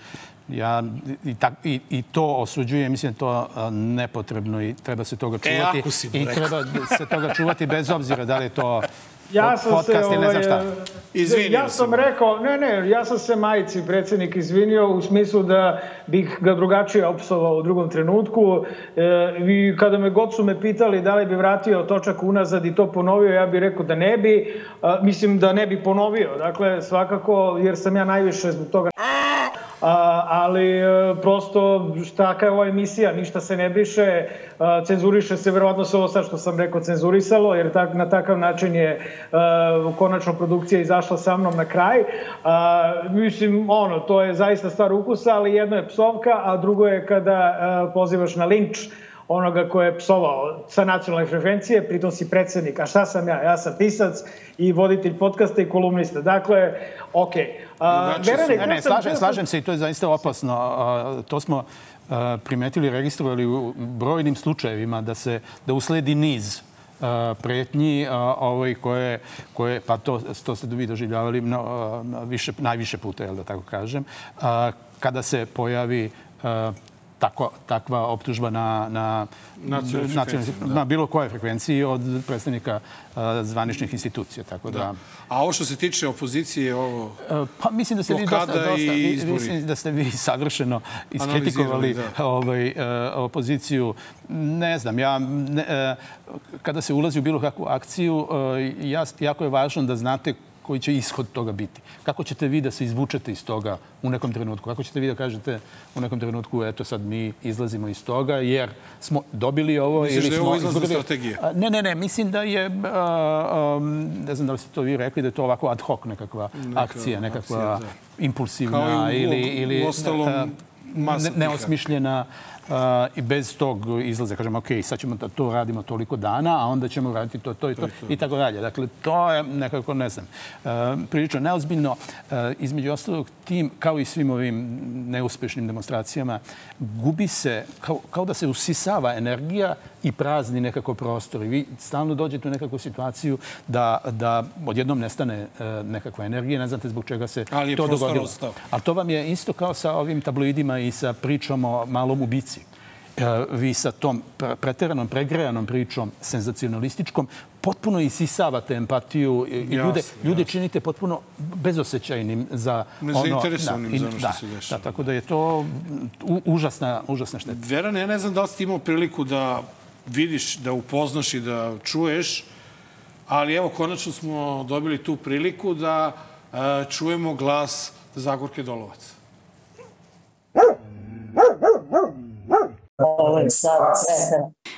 Ja i, tak, i, i to osuđujem, mislim to a, nepotrebno i treba se toga čuvati. E, ako si I treba se toga čuvati bez obzira da li je to Ja sam podcast se, ili ne znam šta. ovaj, Izvinio ja sam rekao, ne, ne, ja sam se majici predsjednik izvinio u smislu da bih ga drugačije opsovao u drugom trenutku. E, vi, kada me god su me pitali da li bi vratio točak unazad i to ponovio, ja bih rekao da ne bi. A, mislim da ne bi ponovio. Dakle, svakako, jer sam ja najviše zbog toga A, ali e, prosto šta je ova emisija, ništa se ne briše, a, cenzuriše se, verovatno se ovo sad što sam rekao cenzurisalo, jer tak, na takav način je a, konačno produkcija izašla sa mnom na kraj. Mislim, ono, to je zaista stvar ukusa, ali jedno je psovka, a drugo je kada pozivaš na linč onoga ko je psovao sa nacionalne frekvencije, pritom si predsednik. A šta sam ja? Ja sam pisac i voditelj podcasta i kolumnista. Dakle, okej. Okay. Ne, ne, slažem, slažem se i to je zaista opasno. A, To smo a, primetili, registrovali u brojnim slučajevima da se da usledi niz a, pretnji ovaj koje koje pa to to ste vi doživljavali no, a, više najviše puta jel da tako kažem a, kada se pojavi tako, takva optužba na, na, Nacionalnoj nacionalnoj- da. na bilo kojoj frekvenciji od predstavnika a, zvaničnih institucija. Tako da, Da. A ovo što se tiče opozicije, ovo... E, Pa mislim da ste vi dosta, dosta vi- mislim da ste vi savršeno iskritikovali da. ovaj, e, opoziciju. Ne znam, ja, ne, e, kada se ulazi u bilo kakvu akciju, e, ja, jako je važno da znate koji će ishod toga biti. Kako ćete vi da se izvučete iz toga u nekom trenutku? Kako ćete vi da kažete u nekom trenutku, eto sad mi izlazimo iz toga jer smo dobili ovo Misliš ili da je ovo izlazna strategija? Ne, ne, ne, mislim da je, a, um, ne znam da li ste to vi rekli, da je to ovako ad hoc nekakva Neka akcija, nekakva akcija, da. impulsivna Kao i u- ili, ili uostalom, a, masa ne, neosmišljena i bez tog izlaza. Kažemo, ok, sad ćemo da to radimo toliko dana, a onda ćemo raditi to, to i to, i tako dalje. Dakle, to je nekako, ne znam, a, prilično neozbiljno. A, između ostalog, tim, kao i svim ovim neuspešnim demonstracijama, gubi se, kao, kao da se usisava energija i prazni nekako prostor. I vi stalno dođete u nekakvu situaciju da, da odjednom nestane e, nekakva energija, ne znate zbog čega se Ali je to prostor dogodilo. ostao. Ali to vam je isto kao sa ovim tabloidima i sa pričom o malom ubici. E, vi sa tom pre- preteranom, pregrejanom pričom, senzacionalističkom, potpuno isisavate empatiju i ljude, Jasno, ljude činite potpuno bezosećajnim za ono... Nezainteresovanim i- za ono što da, se dešava. Da, tako da je to u, užasna, užasna šteta. Veran, ja ne znam da li si imao priliku da vidiš, da upoznaš i da čuješ, ali evo, konačno smo dobili tu priliku da e, čujemo glas Zagorke Dolovac.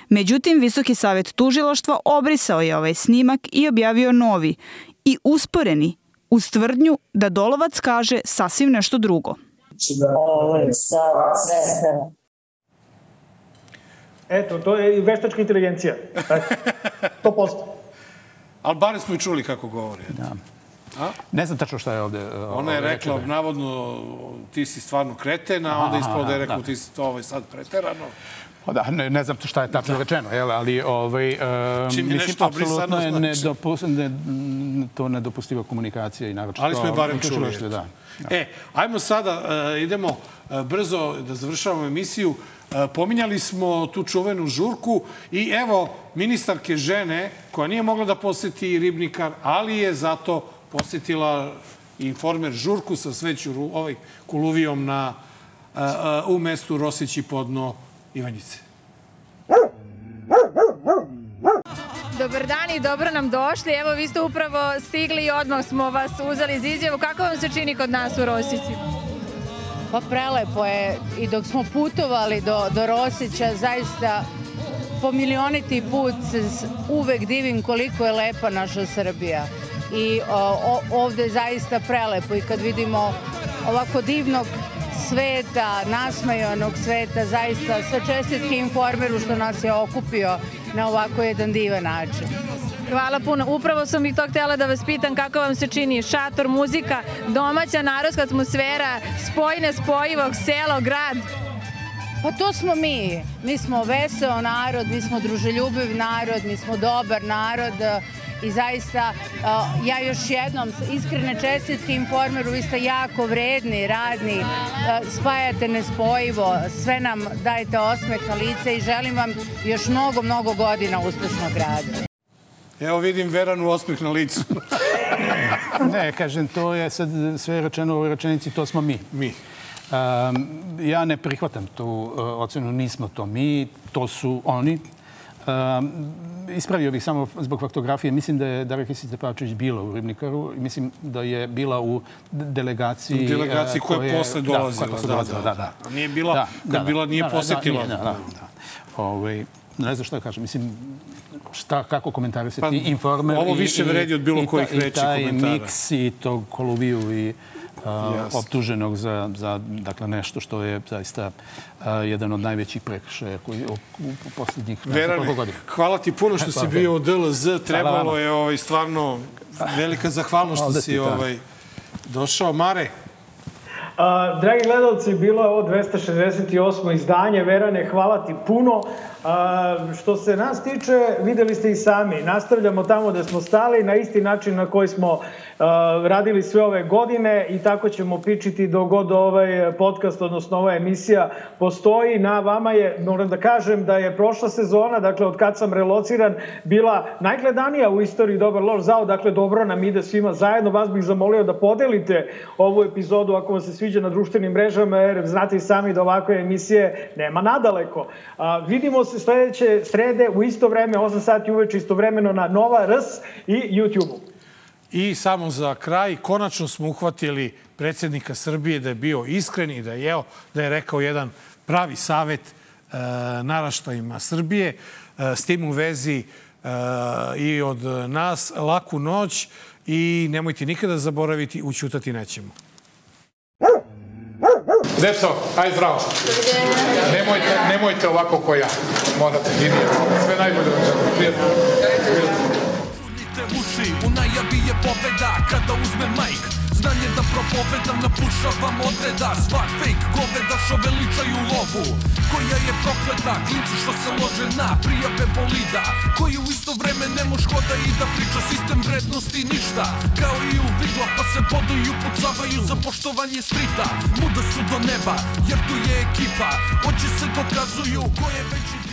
Međutim, Visoki savet tužilaštva obrisao je ovaj snimak i objavio novi i usporeni uz tvrdnju da Dolovac kaže sasvim nešto drugo. Eto, to je veštačka inteligencija. To posto. Ali bare smo i čuli kako govori. Da. A? Ne znam tačno šta je ovde. Ona je rekla, navodno, ti si stvarno kreten, a onda ispalo da je rekla, ti si to ovaj sad preterano. Pa da, ne, ne znam šta je tačno rečeno, jel, ali ovaj, uh, Čim je mislim, apsolutno je znači. nedopus, ne, to nedopustiva komunikacija i naročito... Ali smo je barem čuli. tužilaštvo, Da. E, ajmo sada, uh, idemo uh, brzo da završavamo emisiju. Uh, pominjali smo tu čuvenu žurku i evo ministarke žene koja nije mogla da poseti Ribnikar, ali je zato posetila informer žurku sa sveću ovaj kuluvijom na, uh, uh, u mestu Rosići podno Ivanjice. Dobar dan i dobro nam došli. Evo, vi ste upravo stigli i odmah smo vas uzeli iz izjavu. Kako vam se čini kod nas u Rosici? Pa prelepo je i dok smo putovali do, do Rosića, zaista po milioniti put se uvek divim koliko je lepa naša Srbija. I o, ovde je zaista prelepo i kad vidimo ovako divnog sveta, nasmajanog sveta, zaista sve čestitke informeru što nas je okupio na ovako jedan divan način. Hvala puno. Upravo sam i to htjela da vas pitam kako vam se čini šator, muzika, domaća narodska atmosfera, spoj nespojivog, selo, grad. Pa to smo mi. Mi smo veseo narod, mi smo druželjubiv narod, mi smo dobar narod i zaista ja još jednom iskrene čestitke informeru, vi ste jako vredni, radni, spajate nespojivo, sve nam dajete osmeh na lice i želim vam još mnogo, mnogo godina uspešnog rada. Evo vidim Veranu osmeh na licu. ne, kažem, to je sad sve rečeno u ovoj rečenici, to smo mi. Mi. Um, ja ne prihvatam tu uh, ocenu, nismo to mi, to su oni. Um, ispravio bih samo zbog faktografije. Mislim da je Darija Kisić Tepavčević bila u Ribnikaru mislim da je bila u de- delegaciji... U delegaciji uh, koja je posle dolazila, Da, koja da, dolazila, da, da, da. Nije bila- kad bila nije posetila. Da, da, da, da. Ovaj, ne znam šta da kažem. Mislim, šta, kako komentarisati Pa, informer ovo više vredi od bilo i kojih reči I taj komentara. miks i tog koluviju i uh, Jasno. optuženog za, za dakle, nešto što je zaista uh, jedan od najvećih prekršaja koji u, u, u poslednjih ne znam Verane, koliko godina. hvala ti puno što si Hvala bio u. DLZ. Trebalo je ovaj, stvarno velika zahvalnost što si da. ovaj, došao. Mare, A, dragi gledalci, bilo je ovo 268. izdanje. Verane, hvala ti puno. A, što se nas tiče, videli ste i sami, nastavljamo tamo da smo stali na isti način na koji smo a, radili sve ove godine i tako ćemo pričiti dok god ovaj podcast, odnosno ova emisija postoji. Na vama je, moram da kažem da je prošla sezona, dakle od kad sam relociran, bila najgledanija u istoriji Dobar loš zao, dakle dobro nam ide svima zajedno. Vas bih zamolio da podelite ovu epizodu ako vam se sviđa na društvenim mrežama, jer znate i sami da ovakve emisije nema nadaleko. A, vidimo sledeće srede u isto vreme, 8 sati uveče istovremeno na Nova RS i YouTube-u. I samo za kraj, konačno smo uhvatili predsjednika Srbije da je bio iskren i da je, jeo, da je rekao jedan pravi savet e, naraštajima Srbije. E, s tim u vezi e, i od nas laku noć i nemojte nikada zaboraviti, učutati nećemo. Децо, ај здраво. Немојте, немојте лако која. Морате, Линија. Све најболе, пријатно. мака да узме мајк. Знање да проповедам, напушавам одреда. Свак фейк говеда шо величају лову Која е проклета, клинци што се ложе на пријаве болида. Кој у исто време не мож хода и да прича систем вредности ништа. Као и у видла па се бодују, пуцавају за поштовање стрита. Муда су до неба, јер ту е екипа. Очи се доказују, кој е веќи